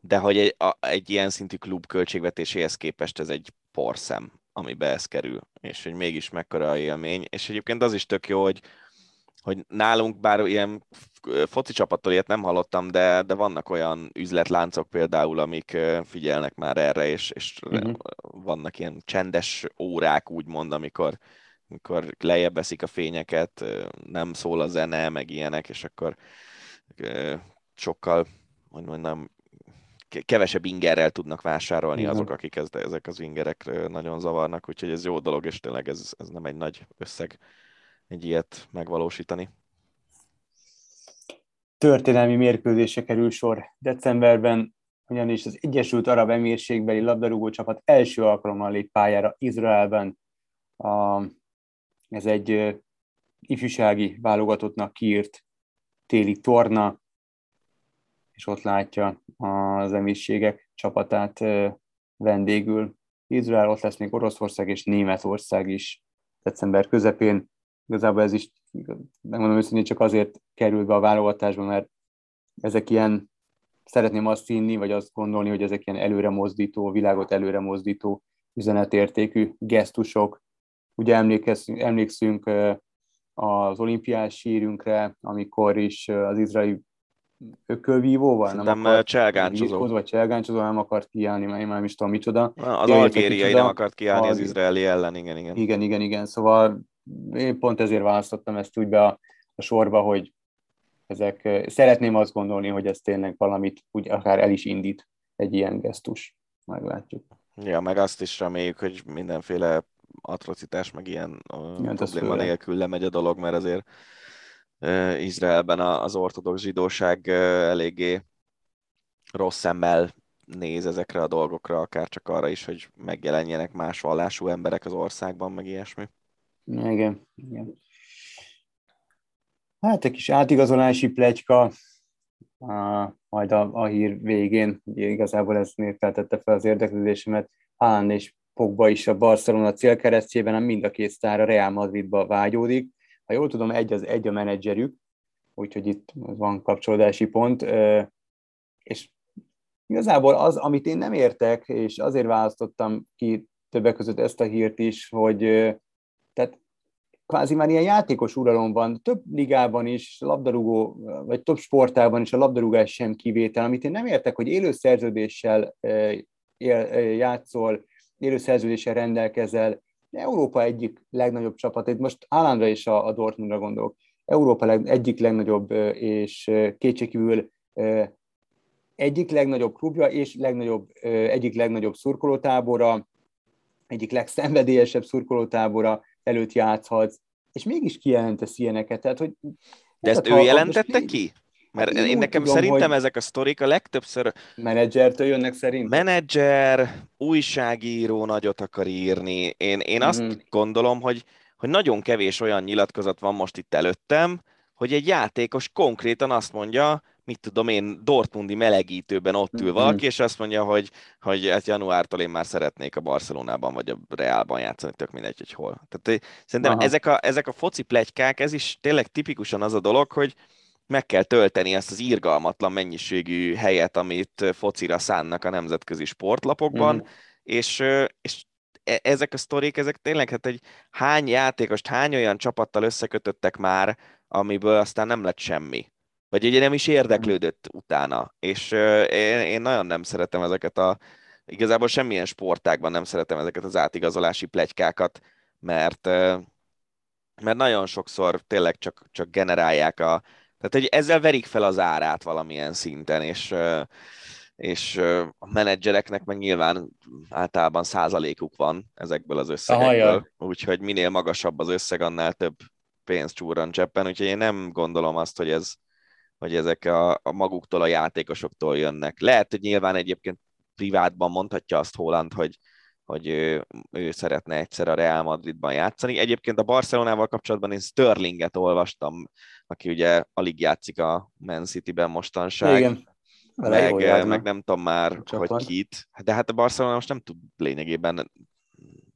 de hogy egy, a, egy ilyen szintű klub költségvetéséhez képest ez egy porszem, amibe ez kerül, és hogy mégis mekkora élmény, és egyébként az is tök jó, hogy hogy nálunk bár ilyen foci csapattól ilyet nem hallottam, de, de vannak olyan üzletláncok például, amik figyelnek már erre, és, és uh-huh. vannak ilyen csendes órák, úgymond, amikor, amikor lejjebb veszik a fényeket, nem szól a zene, meg ilyenek, és akkor sokkal, hogy mondjam, kevesebb ingerrel tudnak vásárolni uh-huh. azok, akik ez, ezek az ingerek nagyon zavarnak, úgyhogy ez jó dolog, és tényleg ez, ez nem egy nagy összeg egy ilyet megvalósítani. Történelmi mérkőzése kerül sor decemberben, ugyanis az Egyesült Arab Emírségbeli labdarúgó csapat első alkalommal lép pályára Izraelben. A, ez egy ifjúsági válogatottnak kiírt téli torna, és ott látja az emírségek csapatát vendégül. Izrael, ott lesz még Oroszország és Németország is december közepén igazából ez is, megmondom őszintén, csak azért kerül be a válogatásba, mert ezek ilyen, szeretném azt hinni, vagy azt gondolni, hogy ezek ilyen előre mozdító, világot előre mozdító üzenetértékű gesztusok. Ugye emlékszünk, emlékszünk az olimpiás sírünkre, amikor is az izraeli ökölvívóval? Nem akart cselgáncsozó. Vagy cselgáncsozó nem akart kiállni, mert én már nem is tudom micsoda. Az algériai nem akart kiállni az izraeli ellen, igen, igen. Igen, igen, igen. Szóval én pont ezért választottam ezt úgy be a, a sorba, hogy ezek, szeretném azt gondolni, hogy ez tényleg valamit úgy akár el is indít egy ilyen gesztus. Meglátjuk. Ja, meg azt is reméljük, hogy mindenféle atrocitás, meg ilyen Igen, probléma nélkül lemegy a dolog, mert azért Izraelben az ortodox zsidóság eléggé rossz szemmel néz ezekre a dolgokra, akár csak arra is, hogy megjelenjenek más vallású emberek az országban, meg ilyesmi. Igen, igen. Hát egy kis átigazolási plegyka, a, majd a, a hír végén, ugye igazából ez feltette fel az érdeklődésemet, Haaland és Pogba is a Barcelona célkeresztjében, mind a két sztár a Real Madridba vágyódik. Ha jól tudom, egy az egy a menedzserük, úgyhogy itt van kapcsolódási pont, és igazából az, amit én nem értek, és azért választottam ki többek között ezt a hírt is, hogy tehát kvázi már ilyen játékos uralom van, több ligában is, labdarúgó, vagy több sportában is a labdarúgás sem kivétel, amit én nem értek, hogy élő szerződéssel játszol, élő szerződéssel rendelkezel, Európa egyik legnagyobb csapat, itt most állandra is a, a Dortmundra gondolok, Európa leg, egyik legnagyobb és kétségkívül egyik legnagyobb klubja és legnagyobb, egyik legnagyobb szurkolótábora, egyik legszenvedélyesebb szurkolótábora, előtt játszhatsz, és mégis kijelentesz ilyeneket. Tehát, hogy De ezt ő jelentette ki? Mert hát én, én nekem tudom, szerintem hogy ezek a sztorik a legtöbbször... Menedzsertől jönnek szerint? Menedzser, újságíró nagyot akar írni. Én, én azt mm-hmm. gondolom, hogy, hogy nagyon kevés olyan nyilatkozat van most itt előttem, hogy egy játékos konkrétan azt mondja, mit tudom én, Dortmundi melegítőben ott ül mhm. valaki, és azt mondja, hogy, hogy hát januártól én már szeretnék a Barcelonában vagy a Realban játszani, tök mindegy, hogy hol. Tehát szerintem ezek a, ezek a foci plegykák, ez is tényleg tipikusan az a dolog, hogy meg kell tölteni ezt az írgalmatlan mennyiségű helyet, amit focira szánnak a nemzetközi sportlapokban, mm. és, és e, ezek a sztorik, ezek tényleg, hát egy hány játékost, hány olyan csapattal összekötöttek már, amiből aztán nem lett semmi. Vagy ugye nem is érdeklődött utána. És én, én nagyon nem szeretem ezeket a, igazából semmilyen sportágban nem szeretem ezeket az átigazolási plegykákat, mert, mert nagyon sokszor tényleg csak, csak generálják a, tehát hogy ezzel verik fel az árát valamilyen szinten, és, és a menedzsereknek meg nyilván általában százalékuk van ezekből az összegekből, úgyhogy minél magasabb az összeg, annál több pénzt csúran cseppen, úgyhogy én nem gondolom azt, hogy ez, hogy ezek a, a maguktól, a játékosoktól jönnek. Lehet, hogy nyilván egyébként privátban mondhatja azt Holland, hogy, hogy ő, ő szeretne egyszer a Real Madridban játszani. Egyébként a Barcelonával kapcsolatban én Sterlinget olvastam, aki ugye alig játszik a Man City-ben mostanság. Igen. Meg, meg nem tudom már, hogy kit. De hát a Barcelona most nem tud lényegében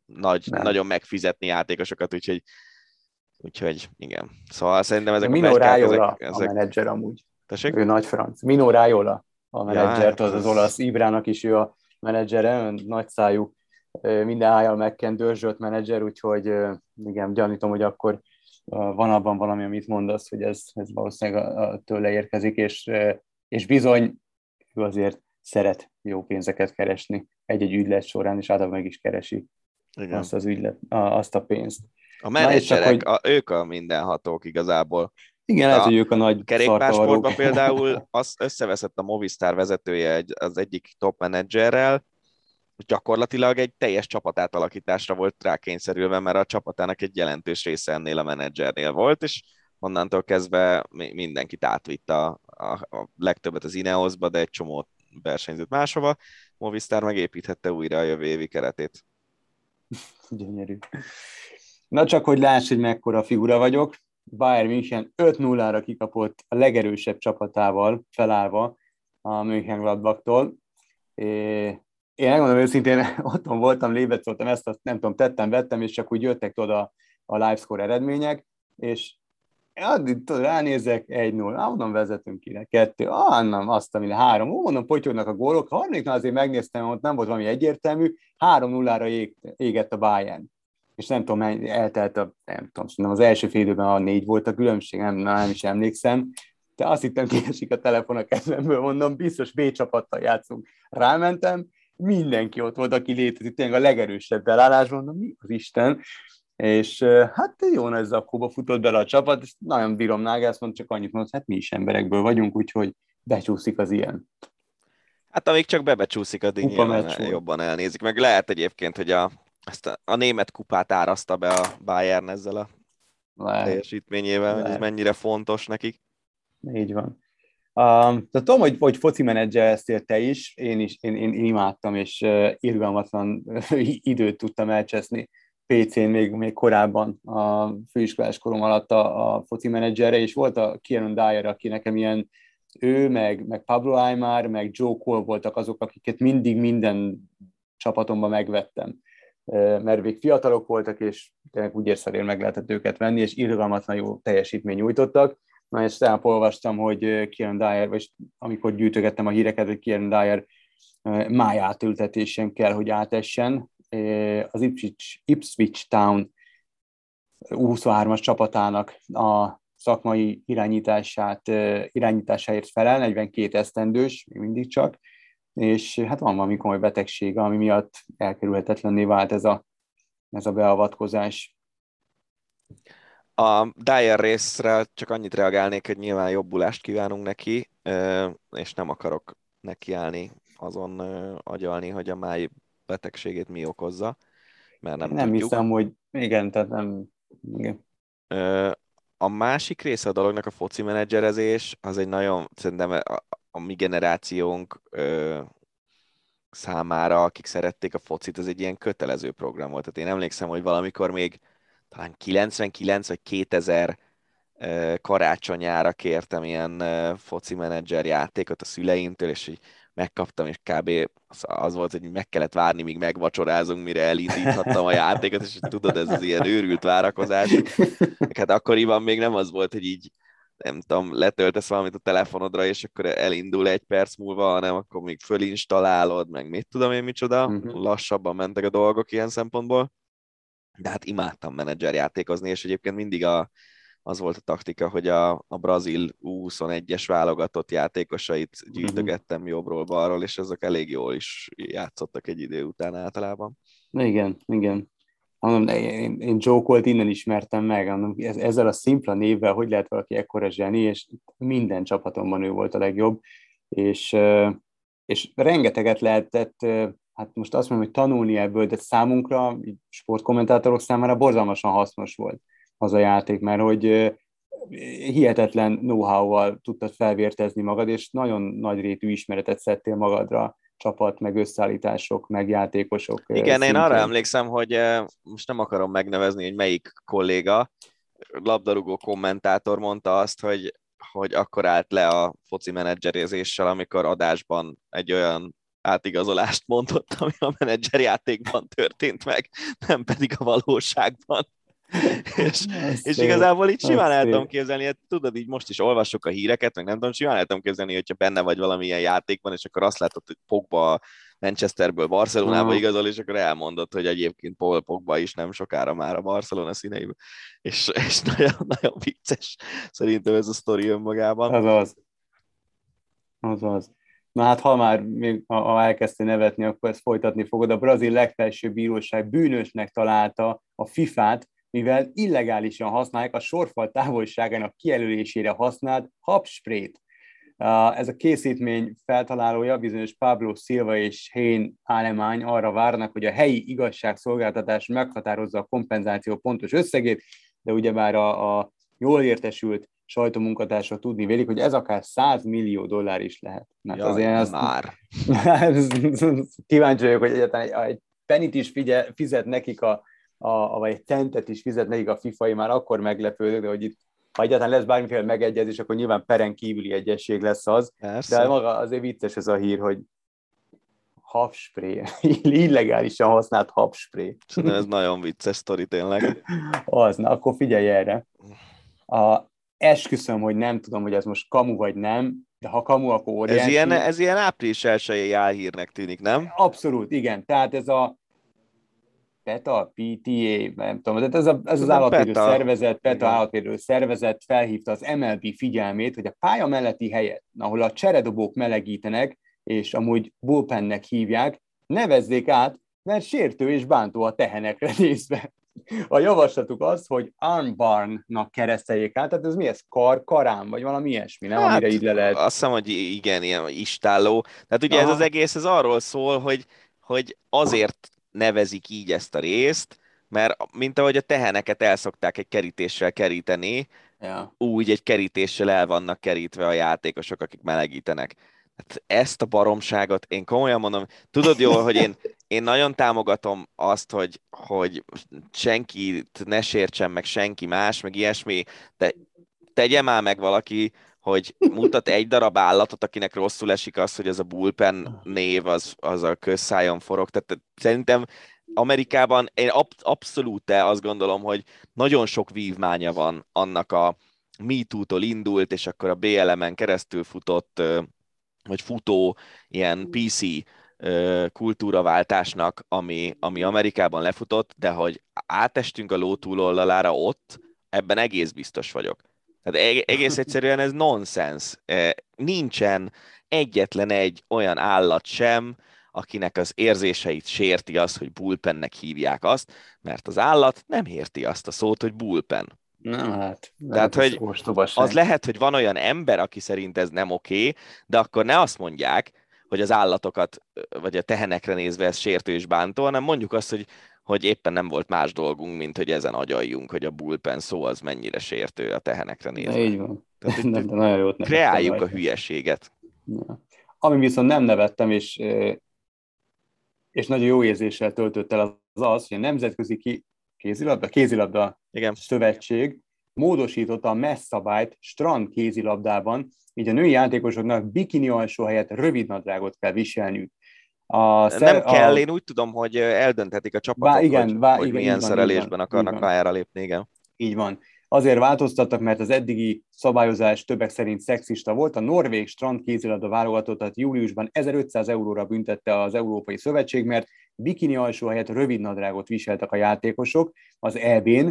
nagy, nem. nagyon megfizetni játékosokat, úgyhogy Úgyhogy igen. Szóval szerintem ezek Mino a Rájola ezek... a menedzser amúgy. Tessék? Ő nagy franc. Mino Rájola a menedzser, ja, az, az olasz Ibrának is ő a menedzsere, nagy szájú, minden ájjal megkent dörzsölt menedzser, úgyhogy igen, gyanítom, hogy akkor van abban valami, amit mondasz, hogy ez, ez valószínűleg tőle érkezik, és, és bizony ő azért szeret jó pénzeket keresni egy-egy ügylet során, és általában meg is keresi Igen. azt az ügylet, azt a pénzt. A menedzserek, hogy... a, ők a mindenhatók igazából. Igen, lehet, hogy ők a nagy Kerékpársportban például az összeveszett a Movistar vezetője egy, az egyik top menedzserrel, gyakorlatilag egy teljes csapatátalakításra volt rákényszerülve, mert a csapatának egy jelentős része ennél a menedzsernél volt, és onnantól kezdve mindenkit átvitt a, a, a legtöbbet az Ineosba, de egy csomó versenyzőt máshova. Movistar megépíthette újra a jövő évi keretét. Gyönyörű. Na csak, hogy láss, hogy mekkora figura vagyok. Bayern München 5-0-ra kikapott a legerősebb csapatával felállva a Mönchengladbachtól. Én megmondom őszintén, otthon voltam, lébecoltam ezt, azt nem tudom, tettem, vettem, és csak úgy jöttek oda a livescore eredmények, és addig tudod, ránézek, 1-0, ah, mondom, vezetünk ki, kettő, nem, azt, ami három, ó, mondom, potyognak a gólok, harmadiknál azért megnéztem, ott nem volt valami egyértelmű, 3-0-ra ég, égett a Bayern és nem tudom, eltelt a, nem tudom, nem az első fél időben a négy volt a különbség, nem, nem is emlékszem, de azt hittem, kiesik a telefon a kezemből, mondom, biztos B csapattal játszunk. Rámentem, mindenki ott volt, aki létezik, tényleg a legerősebb belállásban, mondom, mi az Isten, és hát jó nagy zakóba futott bele a csapat, és nagyon bírom Nagelsmann, csak annyit mondott, hát mi is emberekből vagyunk, úgyhogy becsúszik az ilyen. Hát amíg csak bebecsúszik, addig nyilván jobban elnézik. Meg lehet egyébként, hogy a ezt a, a német kupát áraszta be a Bayern ezzel a Lehet. teljesítményével, Lehet. hogy ez mennyire fontos nekik. Így van. Um, tehát tudom, hogy, hogy foci menedzsereztél te is, én is, én, én, én imádtam, és uh, irgalmatlan időt tudtam elcseszni PC-n még, még korábban a főiskolás korom alatt a, a foci menedzserre, és volt a Kieran Dyer, aki nekem ilyen ő, meg, meg Pablo Aymar, meg Joe Cole voltak azok, akiket mindig minden csapatomban megvettem mert még fiatalok voltak, és tényleg úgy érszerűen meg lehetett őket venni, és irgalmatlan jó teljesítmény nyújtottak. Na, és tegnap olvastam, hogy Kieran Dyer, vagy amikor gyűjtögettem a híreket, hogy Kieran Dyer májátültetésen kell, hogy átessen. Az Ipswich, Ipswich Town 23-as csapatának a szakmai irányítását, irányításáért felel, 42 esztendős, még mindig csak, és hát van valami komoly betegség, ami miatt elkerülhetetlenné vált ez a, ez a beavatkozás. A Dyer részre csak annyit reagálnék, hogy nyilván jobbulást kívánunk neki, és nem akarok nekiállni azon agyalni, hogy a máj betegségét mi okozza, mert nem Nem tudjuk. hiszem, hogy igen, tehát nem... Igen. A másik része a dolognak a foci menedzserezés, az egy nagyon, szerintem a mi generációnk ö, számára, akik szerették a focit, az egy ilyen kötelező program volt. Tehát én emlékszem, hogy valamikor még talán 99 vagy 2000 karácsonyára kértem ilyen foci menedzser játékot a szüleimtől, és így megkaptam, és kb. az volt, hogy meg kellett várni, míg megvacsorázunk, mire elindíthattam a játékot, és tudod, ez az ilyen őrült várakozás. Hát akkoriban még nem az volt, hogy így nem tudom, letöltesz valamit a telefonodra, és akkor elindul egy perc múlva, hanem akkor még fölinstalálod, meg mit tudom én micsoda, uh-huh. lassabban mentek a dolgok ilyen szempontból. De hát imádtam menedzser játékozni, és egyébként mindig a, az volt a taktika, hogy a, a brazil U21-es válogatott játékosait mhm. gyűjtögettem jobbról, balról, és ezek elég jól is játszottak egy idő után általában. Igen, igen mondom, én, én Joe Colt innen ismertem meg, mondom, ezzel a szimpla névvel, hogy lehet valaki ekkora zseni, és minden csapatomban ő volt a legjobb, és, és rengeteget lehetett, hát most azt mondom, hogy tanulni ebből, de számunkra, sportkommentátorok számára borzalmasan hasznos volt az a játék, mert hogy hihetetlen know-how-val tudtad felvértezni magad, és nagyon nagy rétű ismeretet szedtél magadra csapat, meg összeállítások, meg játékosok. Igen, szintén. én arra emlékszem, hogy most nem akarom megnevezni, hogy melyik kolléga, labdarúgó kommentátor mondta azt, hogy, hogy akkor állt le a foci menedzserézéssel, amikor adásban egy olyan átigazolást mondott, ami a menedzserjátékban történt meg, nem pedig a valóságban. és, és igazából így simán el tudom képzelni, hát tudod, így most is olvassuk a híreket, meg nem tudom, simán el tudom képzelni, hogyha benne vagy valamilyen játékban, és akkor azt látod, hogy Pogba Manchesterből Barcelonába igazol, és akkor elmondott, hogy egyébként Paul Pogba is nem sokára már a Barcelona színeiben. És, és nagyon, nagyon vicces szerintem ez a sztori önmagában. Az az. Az az. Na hát, ha már még, ha elkezdtél nevetni, akkor ezt folytatni fogod. A brazil legfelsőbb bíróság bűnösnek találta a FIFA-t, mivel illegálisan használják a sorfal távolságának kijelölésére használt habsprét. Ez a készítmény feltalálója, bizonyos Pablo Silva és Hein Alemány arra várnak, hogy a helyi igazságszolgáltatás meghatározza a kompenzáció pontos összegét, de ugyebár a, a jól értesült sajtómunkatársa tudni vélik, hogy ez akár 100 millió dollár is lehet. Mert Jaj, azért ezt, már. kíváncsi vagyok, hogy egyáltalán egy penit is figyel, fizet nekik a, a, vagy egy centet is fizet nekik a FIFA, már akkor meglepődök, de hogy itt ha egyáltalán lesz bármiféle megegyezés, akkor nyilván peren kívüli egyesség lesz az. Persze. De maga azért vicces ez a hír, hogy habspré, illegálisan használt habspré. Szerintem ez nagyon vicces sztori tényleg. Az, na akkor figyelj erre. A, esküszöm, hogy nem tudom, hogy ez most kamu vagy nem, de ha kamu, akkor óriási. Ez ilyen, ez ilyen április elsőjei álhírnek tűnik, nem? Abszolút, igen. Tehát ez a PETA, PTA, nem tudom, ez, a, ez az állatvédő PETA. szervezet, PETA Igen. állatvédő szervezet felhívta az MLB figyelmét, hogy a pálya melletti helyet, ahol a cseredobók melegítenek, és amúgy bullpennek hívják, nevezzék át, mert sértő és bántó a tehenekre nézve. A javaslatuk az, hogy armbarnnak kereszteljék át, tehát ez mi ez? Kar, karám, vagy valami ilyesmi, nem? Hát, Amire így le lehet... Azt hiszem, hogy igen, ilyen istálló. Tehát ugye Aha. ez az egész, ez arról szól, hogy, hogy azért nevezik így ezt a részt, mert mint ahogy a teheneket el szokták egy kerítéssel keríteni, ja. úgy egy kerítéssel el vannak kerítve a játékosok, akik melegítenek. Hát ezt a baromságot, én komolyan mondom, tudod jól, hogy én, én nagyon támogatom azt, hogy, hogy senkit ne sértsen meg senki más, meg ilyesmi, de tegye már meg valaki, hogy mutat egy darab állatot, akinek rosszul esik az, hogy ez a bullpen név az, az a közszájon forog. Tehát szerintem Amerikában én ab- abszolút azt gondolom, hogy nagyon sok vívmánya van annak a MeToo-tól indult, és akkor a BLM-en keresztül futott, vagy futó ilyen PC kultúraváltásnak, ami, ami Amerikában lefutott, de hogy átestünk a ló túloldalára ott, ebben egész biztos vagyok. Tehát egész egyszerűen ez nonsens. E, nincsen egyetlen egy olyan állat sem, akinek az érzéseit sérti az, hogy bullpennek hívják azt, mert az állat nem érti azt a szót, hogy bullpen. Nem, hát. Tehát, hogy az lehet, hogy van olyan ember, aki szerint ez nem oké, okay, de akkor ne azt mondják, hogy az állatokat, vagy a tehenekre nézve ez sértő és bántó, hanem mondjuk azt, hogy hogy éppen nem volt más dolgunk, mint hogy ezen agyaljunk, hogy a bullpen szó az mennyire sértő a tehenekre nézve. De így van. Tehát, nem, de nagyon jót kreáljuk a hülyeséget. Ja. Ami viszont nem nevettem, és, és nagyon jó érzéssel töltött el az az, hogy a Nemzetközi ki, kézilabda, kézilabda Igen. Szövetség módosította a messz szabályt strand kézilabdában, így a női játékosoknak bikini alsó helyett rövid nadrágot kell viselniük. A szer, nem kell, a... én úgy tudom, hogy eldönthetik a csapatok, Bá, igen, hogy, bá, hogy igen, milyen van, szerelésben van, akarnak pályára lépni, igen. Így van. Azért változtattak, mert az eddigi szabályozás többek szerint szexista volt. A norvég strand kézilabda válogatottat júliusban 1500 euróra büntette az Európai Szövetség, mert bikini alsó helyett rövid nadrágot viseltek a játékosok az EB-n,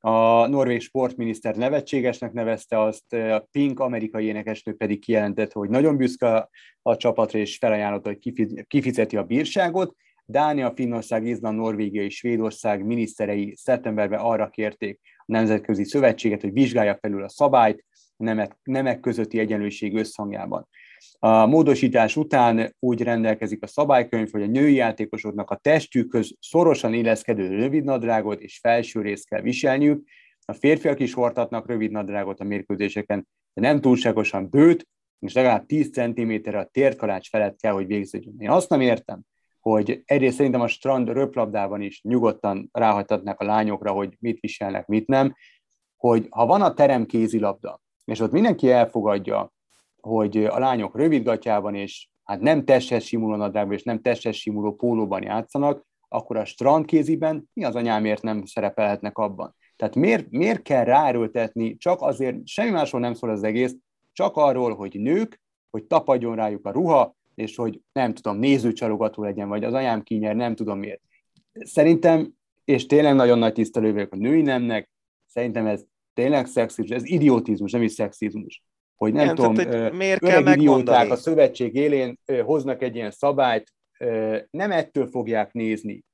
a norvég sportminiszter nevetségesnek nevezte azt, a Pink amerikai énekesnő pedig kijelentette, hogy nagyon büszke a csapatra, és felajánlotta, hogy kifizeti a bírságot. Dánia, Finnország, Izland, Norvégia és Svédország miniszterei szeptemberben arra kérték a Nemzetközi Szövetséget, hogy vizsgálja felül a szabályt nemek, nemek közötti egyenlőség összhangjában. A módosítás után úgy rendelkezik a szabálykönyv, hogy a női játékosoknak a testükhöz szorosan illeszkedő rövidnadrágot és felső részt kell viselniük, a férfiak is hordhatnak rövidnadrágot a mérkőzéseken, de nem túlságosan bőt, és legalább 10 cm a térkalács felett kell, hogy végződjön. Én azt nem értem, hogy egyrészt szerintem a strand röplabdában is nyugodtan ráhagytatnak a lányokra, hogy mit viselnek, mit nem, hogy ha van a terem kézilabda, és ott mindenki elfogadja, hogy a lányok rövidgatjában és hát nem testhez simuló nadrágban és nem testhez simuló pólóban játszanak, akkor a strandkéziben mi az anyámért nem szerepelhetnek abban? Tehát miért, miért kell ráerőltetni, csak azért, semmi másról nem szól az egész, csak arról, hogy nők, hogy tapadjon rájuk a ruha, és hogy nem tudom, nézőcsalogató legyen, vagy az anyám kinyer, nem tudom miért. Szerintem, és tényleg nagyon nagy tisztelő vagyok a női nemnek, szerintem ez tényleg szexizmus, ez idiotizmus, nem is szexizmus. Hogy nem Igen, tudom, tehát, miért kell megmondani? a szövetség élén hoznak egy ilyen szabályt, nem ettől fogják nézni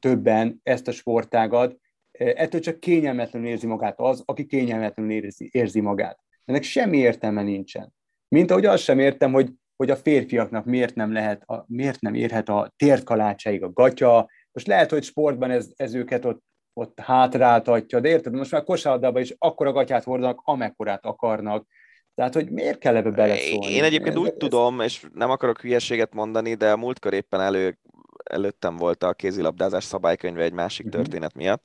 többen ezt a sportágat, ettől csak kényelmetlenül érzi magát az, aki kényelmetlenül érzi, érzi magát. Ennek semmi értelme nincsen. Mint ahogy azt sem értem, hogy, hogy a férfiaknak miért nem lehet, a, miért nem érhet a térkalácsáig a gatya. Most lehet, hogy sportban ez, ez őket ott, ott hátráltatja, de érted, most már kosárlabdában is akkora gatyát hordanak, amekkorát akarnak. Tehát, hogy miért kell ebbe beleszólni? Én egyébként úgy ez... tudom, és nem akarok hülyeséget mondani, de múltkor éppen elő, előttem volt a kézilabdázás szabálykönyve egy másik uh-huh. történet miatt,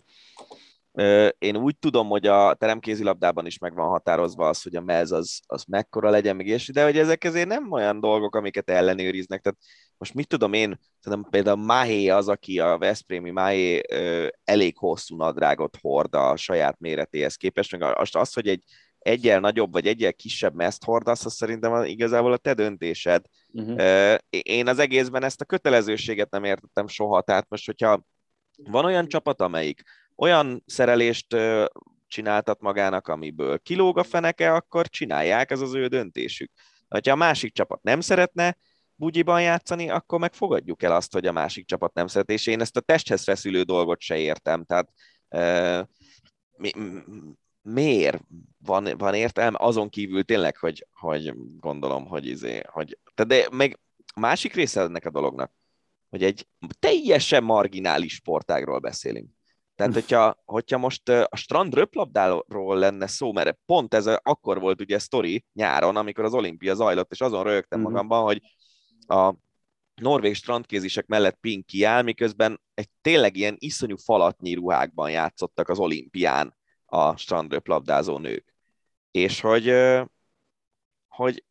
én úgy tudom, hogy a teremkézilabdában is meg van határozva az, hogy a mez az, az mekkora legyen, meg és de hogy ezek azért nem olyan dolgok, amiket ellenőriznek. Tehát most mit tudom én, szerintem például Mahé az, aki a Veszprémi Mahé elég hosszú nadrágot hord a saját méretéhez képest, meg az, az hogy egy egyel nagyobb vagy egyel kisebb mezt hordasz, az szerintem igazából a te döntésed. Uh-huh. Én az egészben ezt a kötelezőséget nem értettem soha, tehát most, hogyha van olyan csapat, amelyik olyan szerelést csináltat magának, amiből kilóg a feneke, akkor csinálják, ez az ő döntésük. Ha a másik csapat nem szeretne bugyiban játszani, akkor meg fogadjuk el azt, hogy a másik csapat nem szeret, és én ezt a testhez feszülő dolgot se értem. Tehát mi, miért van, van értelme? Azon kívül tényleg, hogy, hogy gondolom, hogy izé, hogy, de még a másik része ennek a dolognak, hogy egy teljesen marginális sportágról beszélünk. Tehát, hogyha, hogyha most a strand röplabdáról lenne szó, mert pont ez akkor volt ugye sztori nyáron, amikor az olimpia zajlott, és azon rögtem uh-huh. magamban, hogy a norvég strandkézisek mellett Pink kiáll, miközben egy tényleg ilyen iszonyú falatnyi ruhákban játszottak az olimpián a strandröplabdázó nők. És hogy, hogy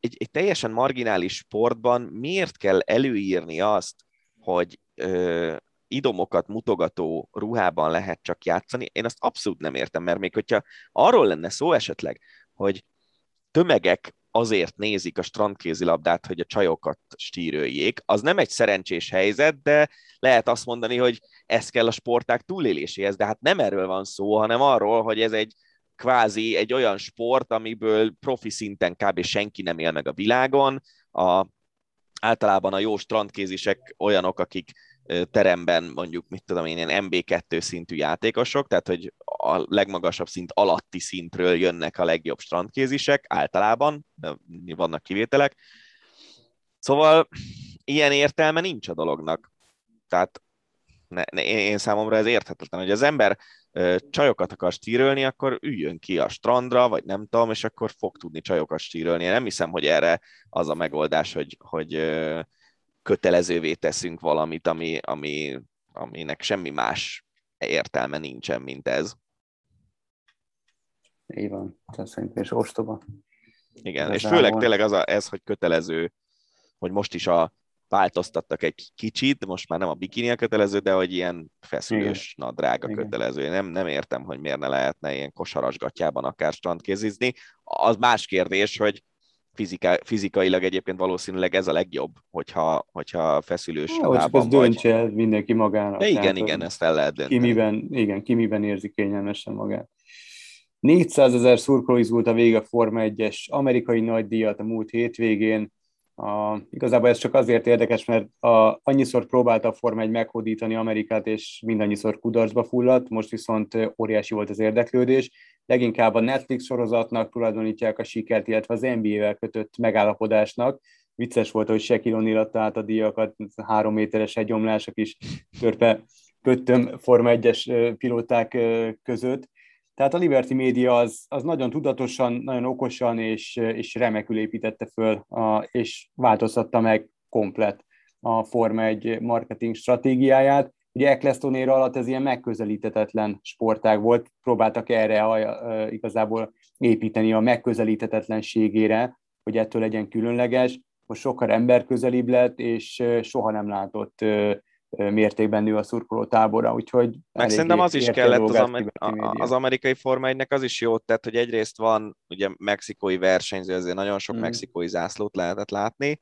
egy, egy teljesen marginális sportban miért kell előírni azt, hogy idomokat mutogató ruhában lehet csak játszani, én azt abszolút nem értem, mert még hogyha arról lenne szó esetleg, hogy tömegek azért nézik a strandkézilabdát, hogy a csajokat stíröljék, az nem egy szerencsés helyzet, de lehet azt mondani, hogy ez kell a sporták túléléséhez, de hát nem erről van szó, hanem arról, hogy ez egy kvázi egy olyan sport, amiből profi szinten kb. senki nem él meg a világon, a, általában a jó strandkézisek olyanok, akik teremben mondjuk, mit tudom én, ilyen MB2 szintű játékosok, tehát hogy a legmagasabb szint alatti szintről jönnek a legjobb strandkézisek, általában, vannak kivételek. Szóval ilyen értelme nincs a dolognak. Tehát ne, ne, én számomra ez érthetetlen, hogy az ember ö, csajokat akar stírölni, akkor üljön ki a strandra, vagy nem tudom, és akkor fog tudni csajokat stírölni. Én nem hiszem, hogy erre az a megoldás, hogy, hogy ö, kötelezővé teszünk valamit, ami, ami, aminek semmi más értelme nincsen, mint ez. Így van, tehát szerintem is ostoba. Igen, ez és főleg tényleg az a, ez, hogy kötelező, hogy most is a változtattak egy kicsit, most már nem a bikini a kötelező, de hogy ilyen feszülős Igen. nadrág a Igen. kötelező. Nem, nem értem, hogy miért ne lehetne ilyen kosarasgatjában akár strandkézizni. Az más kérdés, hogy fizika, fizikailag egyébként valószínűleg ez a legjobb, hogyha, hogyha feszülős ja, ruhában vagy. döntse el mindenki magának. De igen, tehát, igen, ezt el lehet dönteni. Ki miben, igen, ki miben érzi kényelmesen magát. 400 ezer szurkoló izgult a vége Forma 1-es amerikai nagydíjat a múlt hétvégén. A, igazából ez csak azért érdekes, mert a, annyiszor próbálta a Forma 1 meghódítani Amerikát, és mindannyiszor kudarcba fulladt, most viszont óriási volt az érdeklődés. Leginkább a Netflix sorozatnak tulajdonítják a sikert, illetve az NBA-vel kötött megállapodásnak. Vicces volt, hogy Shaquille O'Neal át a díjakat, három méteres hegyomlások is törpe köttöm Forma 1-es pilóták között Tehát a Liberty Media az, az nagyon tudatosan, nagyon okosan és, és remekül építette föl, a, és változtatta meg komplet a Forma egy marketing stratégiáját. Ugye Eccleston alatt ez ilyen megközelíthetetlen sportág volt, próbáltak erre a, igazából építeni a megközelíthetetlenségére, hogy ettől legyen különleges. Most sokkal emberközelibb lett, és soha nem látott mértékben nő a szurkoló tábora, úgyhogy... Meg szerintem az is kellett az, amer- az amerikai Forma 1 az is jót tett, hogy egyrészt van ugye mexikói versenyző, azért nagyon sok mm. mexikói zászlót lehetett látni,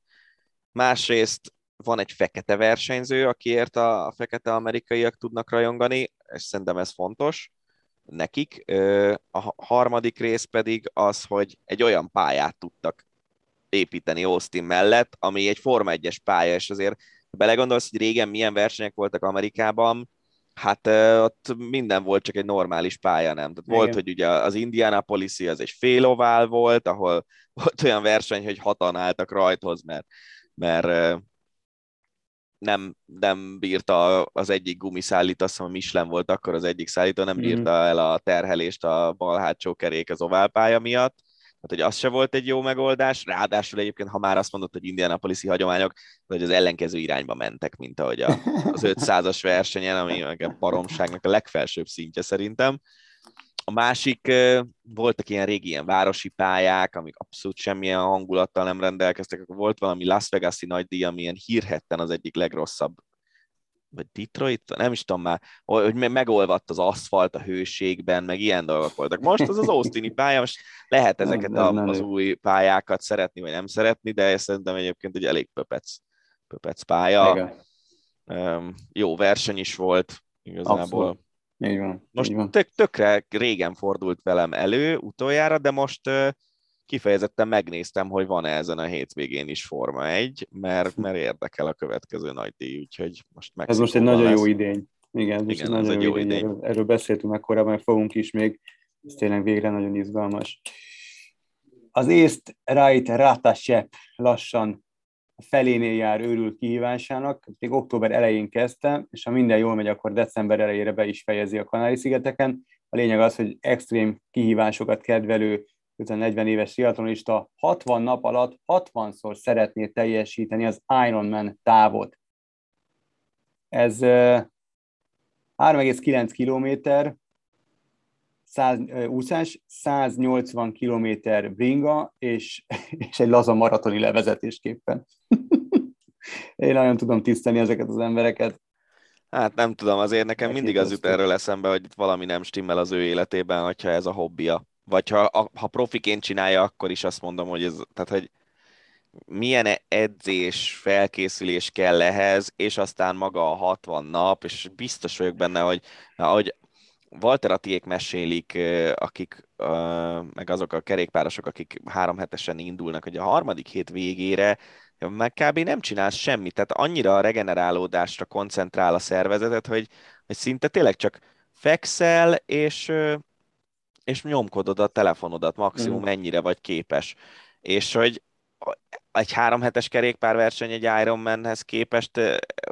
másrészt van egy fekete versenyző, akiért a, a fekete amerikaiak tudnak rajongani, és szerintem ez fontos nekik. A harmadik rész pedig az, hogy egy olyan pályát tudtak építeni Austin mellett, ami egy Forma 1-es pálya, és azért belegondolsz, hogy régen milyen versenyek voltak Amerikában, hát ott minden volt, csak egy normális pálya, nem? Tehát volt, hogy ugye az indianapolis az egy félovál volt, ahol volt olyan verseny, hogy hatan álltak rajthoz, mert, mert nem, nem bírta az egyik gumiszállít, azt hiszem a Michelin volt akkor az egyik szállító, nem bírta mhm. el a terhelést a bal hátsó kerék az oválpálya miatt, tehát, hogy az se volt egy jó megoldás, ráadásul egyébként, ha már azt mondott, hogy Indianapolis-i hagyományok, hogy az ellenkező irányba mentek, mint ahogy a, az 500-as versenyen, ami a baromságnak a legfelsőbb szintje szerintem. A másik, voltak ilyen régi ilyen városi pályák, amik abszolút semmilyen hangulattal nem rendelkeztek. Volt valami Las Vegas-i nagy díj, ami ilyen hírhetten az egyik legrosszabb vagy Detroit, nem is tudom már, hogy megolvadt az aszfalt a hőségben, meg ilyen dolgok voltak. Most az az Austini pálya, most lehet ezeket a, az új pályákat szeretni, vagy nem szeretni, de szerintem egyébként egy elég pöpec, pöpec pálya. Um, jó verseny is volt igazából. Abszolút. Így van. Most így van. Tök, tökre régen fordult velem elő utoljára, de most kifejezetten megnéztem, hogy van-e ezen a hétvégén is Forma 1, mert, mert érdekel a következő nagy díj, úgyhogy most meg. Ez most egy nagyon lesz. jó idény. Igen, ez Igen, egy nagyon jó, jó idény. idény. Erről, erről beszéltünk meg korábban, fogunk is még. Ez tényleg végre nagyon izgalmas. Az észt Right Ratasep lassan felénél jár őrült kihívásának, még október elején kezdte, és ha minden jól megy, akkor december elejére be is fejezi a Kanári-szigeteken. A lényeg az, hogy extrém kihívásokat kedvelő 40 éves triatlonista 60 nap alatt 60-szor szeretné teljesíteni az Ironman távot. Ez 3,9 kilométer, 100, úszás, 180 kilométer bringa, és, és egy laza maratoni levezetésképpen. Én nagyon tudom tisztelni ezeket az embereket. Hát nem tudom, azért nekem mindig az jut erről eszembe, hogy valami nem stimmel az ő életében, hogyha ez a hobbija vagy ha, ha profiként csinálja, akkor is azt mondom, hogy ez, tehát, hogy milyen edzés, felkészülés kell ehhez, és aztán maga a 60 nap, és biztos vagyok benne, hogy ahogy Walter Atiék mesélik, akik, meg azok a kerékpárosok, akik három hetesen indulnak, hogy a harmadik hét végére meg kb. nem csinálsz semmit, tehát annyira a regenerálódásra koncentrál a szervezetet, hogy, hogy szinte tényleg csak fekszel, és, és nyomkodod a telefonodat maximum mm. mennyire vagy képes. És hogy egy három hetes kerékpárverseny egy Ironmanhez képest,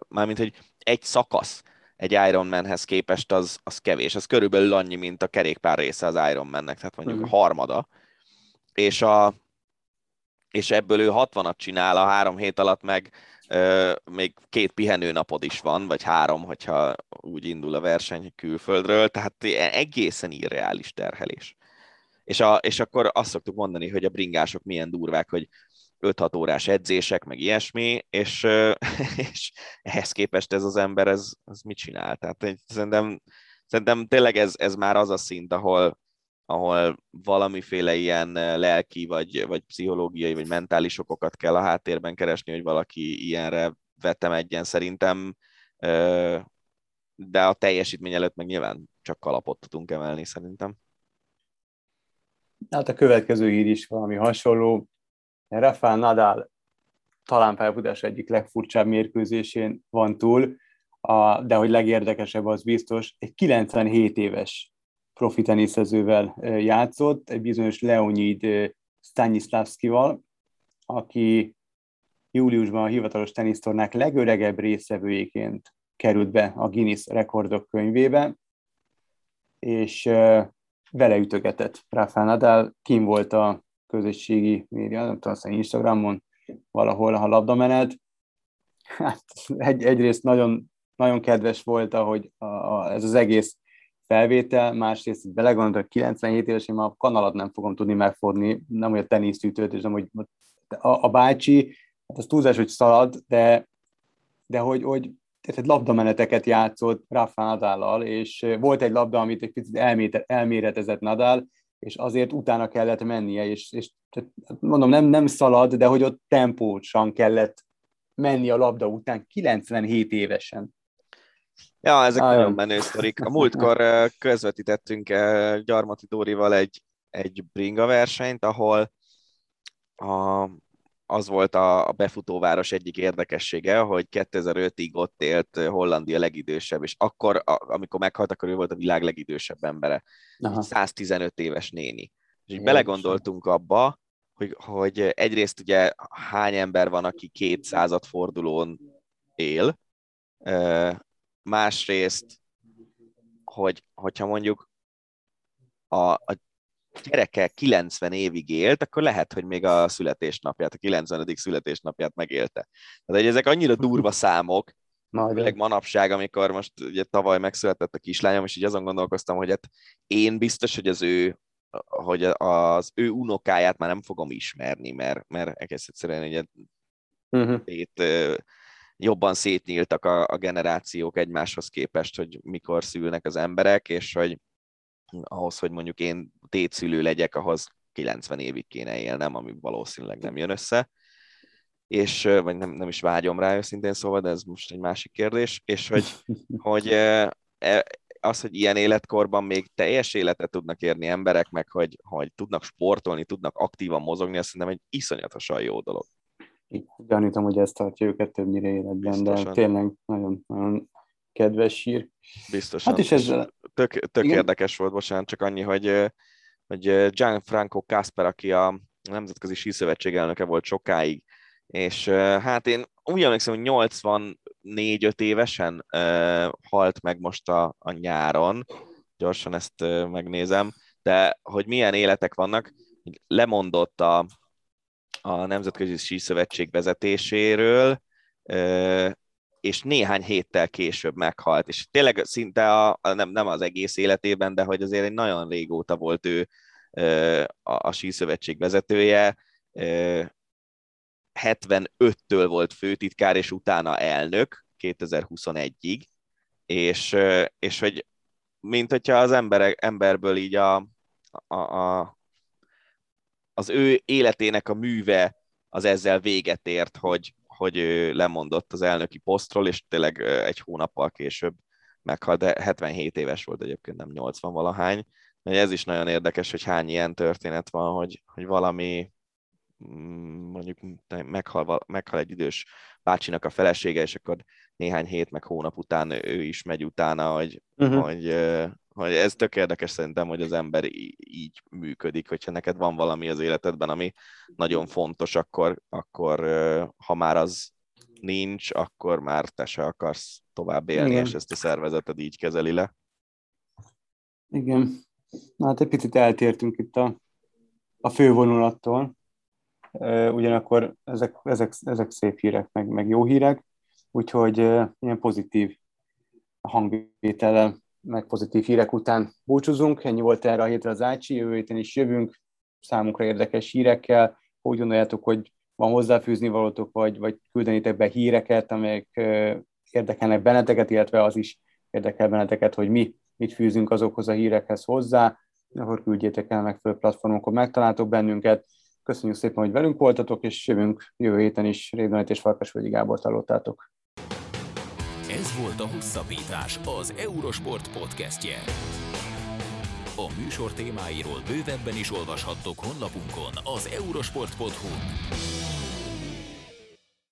mármint, hogy egy szakasz egy Ironmanhez képest az, az kevés. Az körülbelül annyi, mint a kerékpár része az Ironmannek, tehát mondjuk mm. a harmada. És, a, és ebből ő 60-at csinál a három hét alatt, meg még két pihenőnapod is van, vagy három, hogyha úgy indul a verseny külföldről, tehát egészen irreális terhelés. És, a, és akkor azt szoktuk mondani, hogy a bringások milyen durvák, hogy 5-6 órás edzések, meg ilyesmi, és, és ehhez képest ez az ember, ez, ez mit csinál? Tehát szerintem, szerintem tényleg ez, ez már az a szint, ahol, ahol valamiféle ilyen lelki, vagy, vagy pszichológiai, vagy mentális okokat kell a háttérben keresni, hogy valaki ilyenre vetemedjen szerintem, de a teljesítmény előtt meg nyilván csak kalapot tudunk emelni szerintem. Hát a következő hír is valami hasonló. Rafael Nadal talán pályafutás egyik legfurcsább mérkőzésén van túl, a, de hogy legérdekesebb az biztos, egy 97 éves profi teniszezővel játszott, egy bizonyos Leonid Stanislavskival, aki júliusban a hivatalos tenisztornák legöregebb részevőjéként került be a Guinness rekordok könyvébe, és vele ütögetett Rafael Nadal, kim volt a közösségi média, nem tudom, aztán Instagramon, valahol a labdamenet. Hát egy, egyrészt nagyon, nagyon kedves volt, ahogy a, a, ez az egész felvétel, másrészt belegondolok, 97 éves, én már a kanalat nem fogom tudni megfogni, nem hogy a tenisztűtőt, és nem hogy a, a bácsi, hát az túlzás, hogy szalad, de, de hogy, hogy tehát labdameneteket játszott Rafa Nadállal, és volt egy labda, amit egy picit elméretezett Nadal, és azért utána kellett mennie, és, és mondom, nem, nem szalad, de hogy ott tempósan kellett menni a labda után 97 évesen. Ja, ezek ah, nagyon menő sztorik. A múltkor közvetítettünk Gyarmati Dórival egy, egy bringa versenyt, ahol a, az volt a befutóváros egyik érdekessége, hogy 2005-ig ott élt Hollandia legidősebb, és akkor, amikor meghalt, akkor ő volt a világ legidősebb embere. Aha. 115 éves néni. És így belegondoltunk abba, hogy, hogy egyrészt ugye hány ember van, aki 200 fordulón él, másrészt, hogy, hogyha mondjuk a, a gyereke 90 évig élt, akkor lehet, hogy még a születésnapját, a 90. születésnapját megélte. Tehát ezek annyira durva számok, főleg manapság, amikor most ugye tavaly megszületett a kislányom, és így azon gondolkoztam, hogy hát én biztos, hogy az ő hogy az ő unokáját már nem fogom ismerni, mert, mert egész egyszerűen ugye uh-huh. itt, jobban szétnyíltak a, a generációk egymáshoz képest, hogy mikor szülnek az emberek, és hogy ahhoz, hogy mondjuk én tétszülő legyek, ahhoz 90 évig kéne élnem, ami valószínűleg nem jön össze, és, vagy nem, nem is vágyom rá őszintén szóval, de ez most egy másik kérdés, és hogy, hogy e, az, hogy ilyen életkorban még teljes életet tudnak érni emberek, meg hogy, hogy tudnak sportolni, tudnak aktívan mozogni, azt szerintem egy iszonyatosan jó dolog. Gyanítom, hogy ezt tartja őket többnyire életben, Biztosan. de tényleg nagyon, nagyon kedves sír. Biztosan. Hát is ez... Tök, tök érdekes volt, bocsánat, csak annyi, hogy, hogy Gianfranco Casper, aki a Nemzetközi Síszövetség elnöke volt sokáig, és hát én úgy emlékszem, hogy 84-5 évesen uh, halt meg most a, a nyáron, gyorsan ezt megnézem, de hogy milyen életek vannak, lemondott a, a Nemzetközi Síszövetség vezetéséről, és néhány héttel később meghalt, és tényleg szinte a, nem, nem az egész életében, de hogy azért egy nagyon régóta volt ő a, a síszövetség vezetője, 75-től volt főtitkár, és utána elnök 2021-ig, és, és hogy mint hogyha az emberek, emberből így a, a, a, az ő életének a műve az ezzel véget ért, hogy, hogy ő lemondott az elnöki posztról, és tényleg egy hónappal később meghalt, de 77 éves volt egyébként, nem 80 valahány. Ez is nagyon érdekes, hogy hány ilyen történet van, hogy, hogy valami mm, mondjuk meghal, meghal egy idős bácsinak a felesége, és akkor néhány hét meg hónap után ő is megy utána, hogy, uh-huh. hogy, hogy ez tök érdekes szerintem, hogy az ember így működik, hogyha neked van valami az életedben, ami nagyon fontos, akkor, akkor ha már az nincs, akkor már te se akarsz tovább élni, Igen. és ezt a szervezeted így kezeli le. Igen. Na, hát egy picit eltértünk itt a, a fővonulattól. Ugyanakkor ezek, ezek, ezek szép hírek, meg, meg jó hírek, úgyhogy ilyen pozitív hangvétellel meg pozitív hírek után búcsúzunk. Ennyi volt erre a hétre az Ácsi, jövő héten is jövünk számunkra érdekes hírekkel. Úgy gondoljátok, hogy van hozzáfűzni valótok, vagy, vagy küldenitek be híreket, amelyek érdekelnek benneteket, illetve az is érdekel benneteket, hogy mi mit fűzünk azokhoz a hírekhez hozzá, akkor küldjétek el megfelelő platformokon, megtaláltok bennünket. Köszönjük szépen, hogy velünk voltatok, és jövünk jövő héten is. Rédonát és Farkasvölgyi Gábor hallottátok. Volt a Hosszabbítás, az Eurosport podcastje. A műsor témáiról bővebben is olvashattok honlapunkon az eurosport.hu.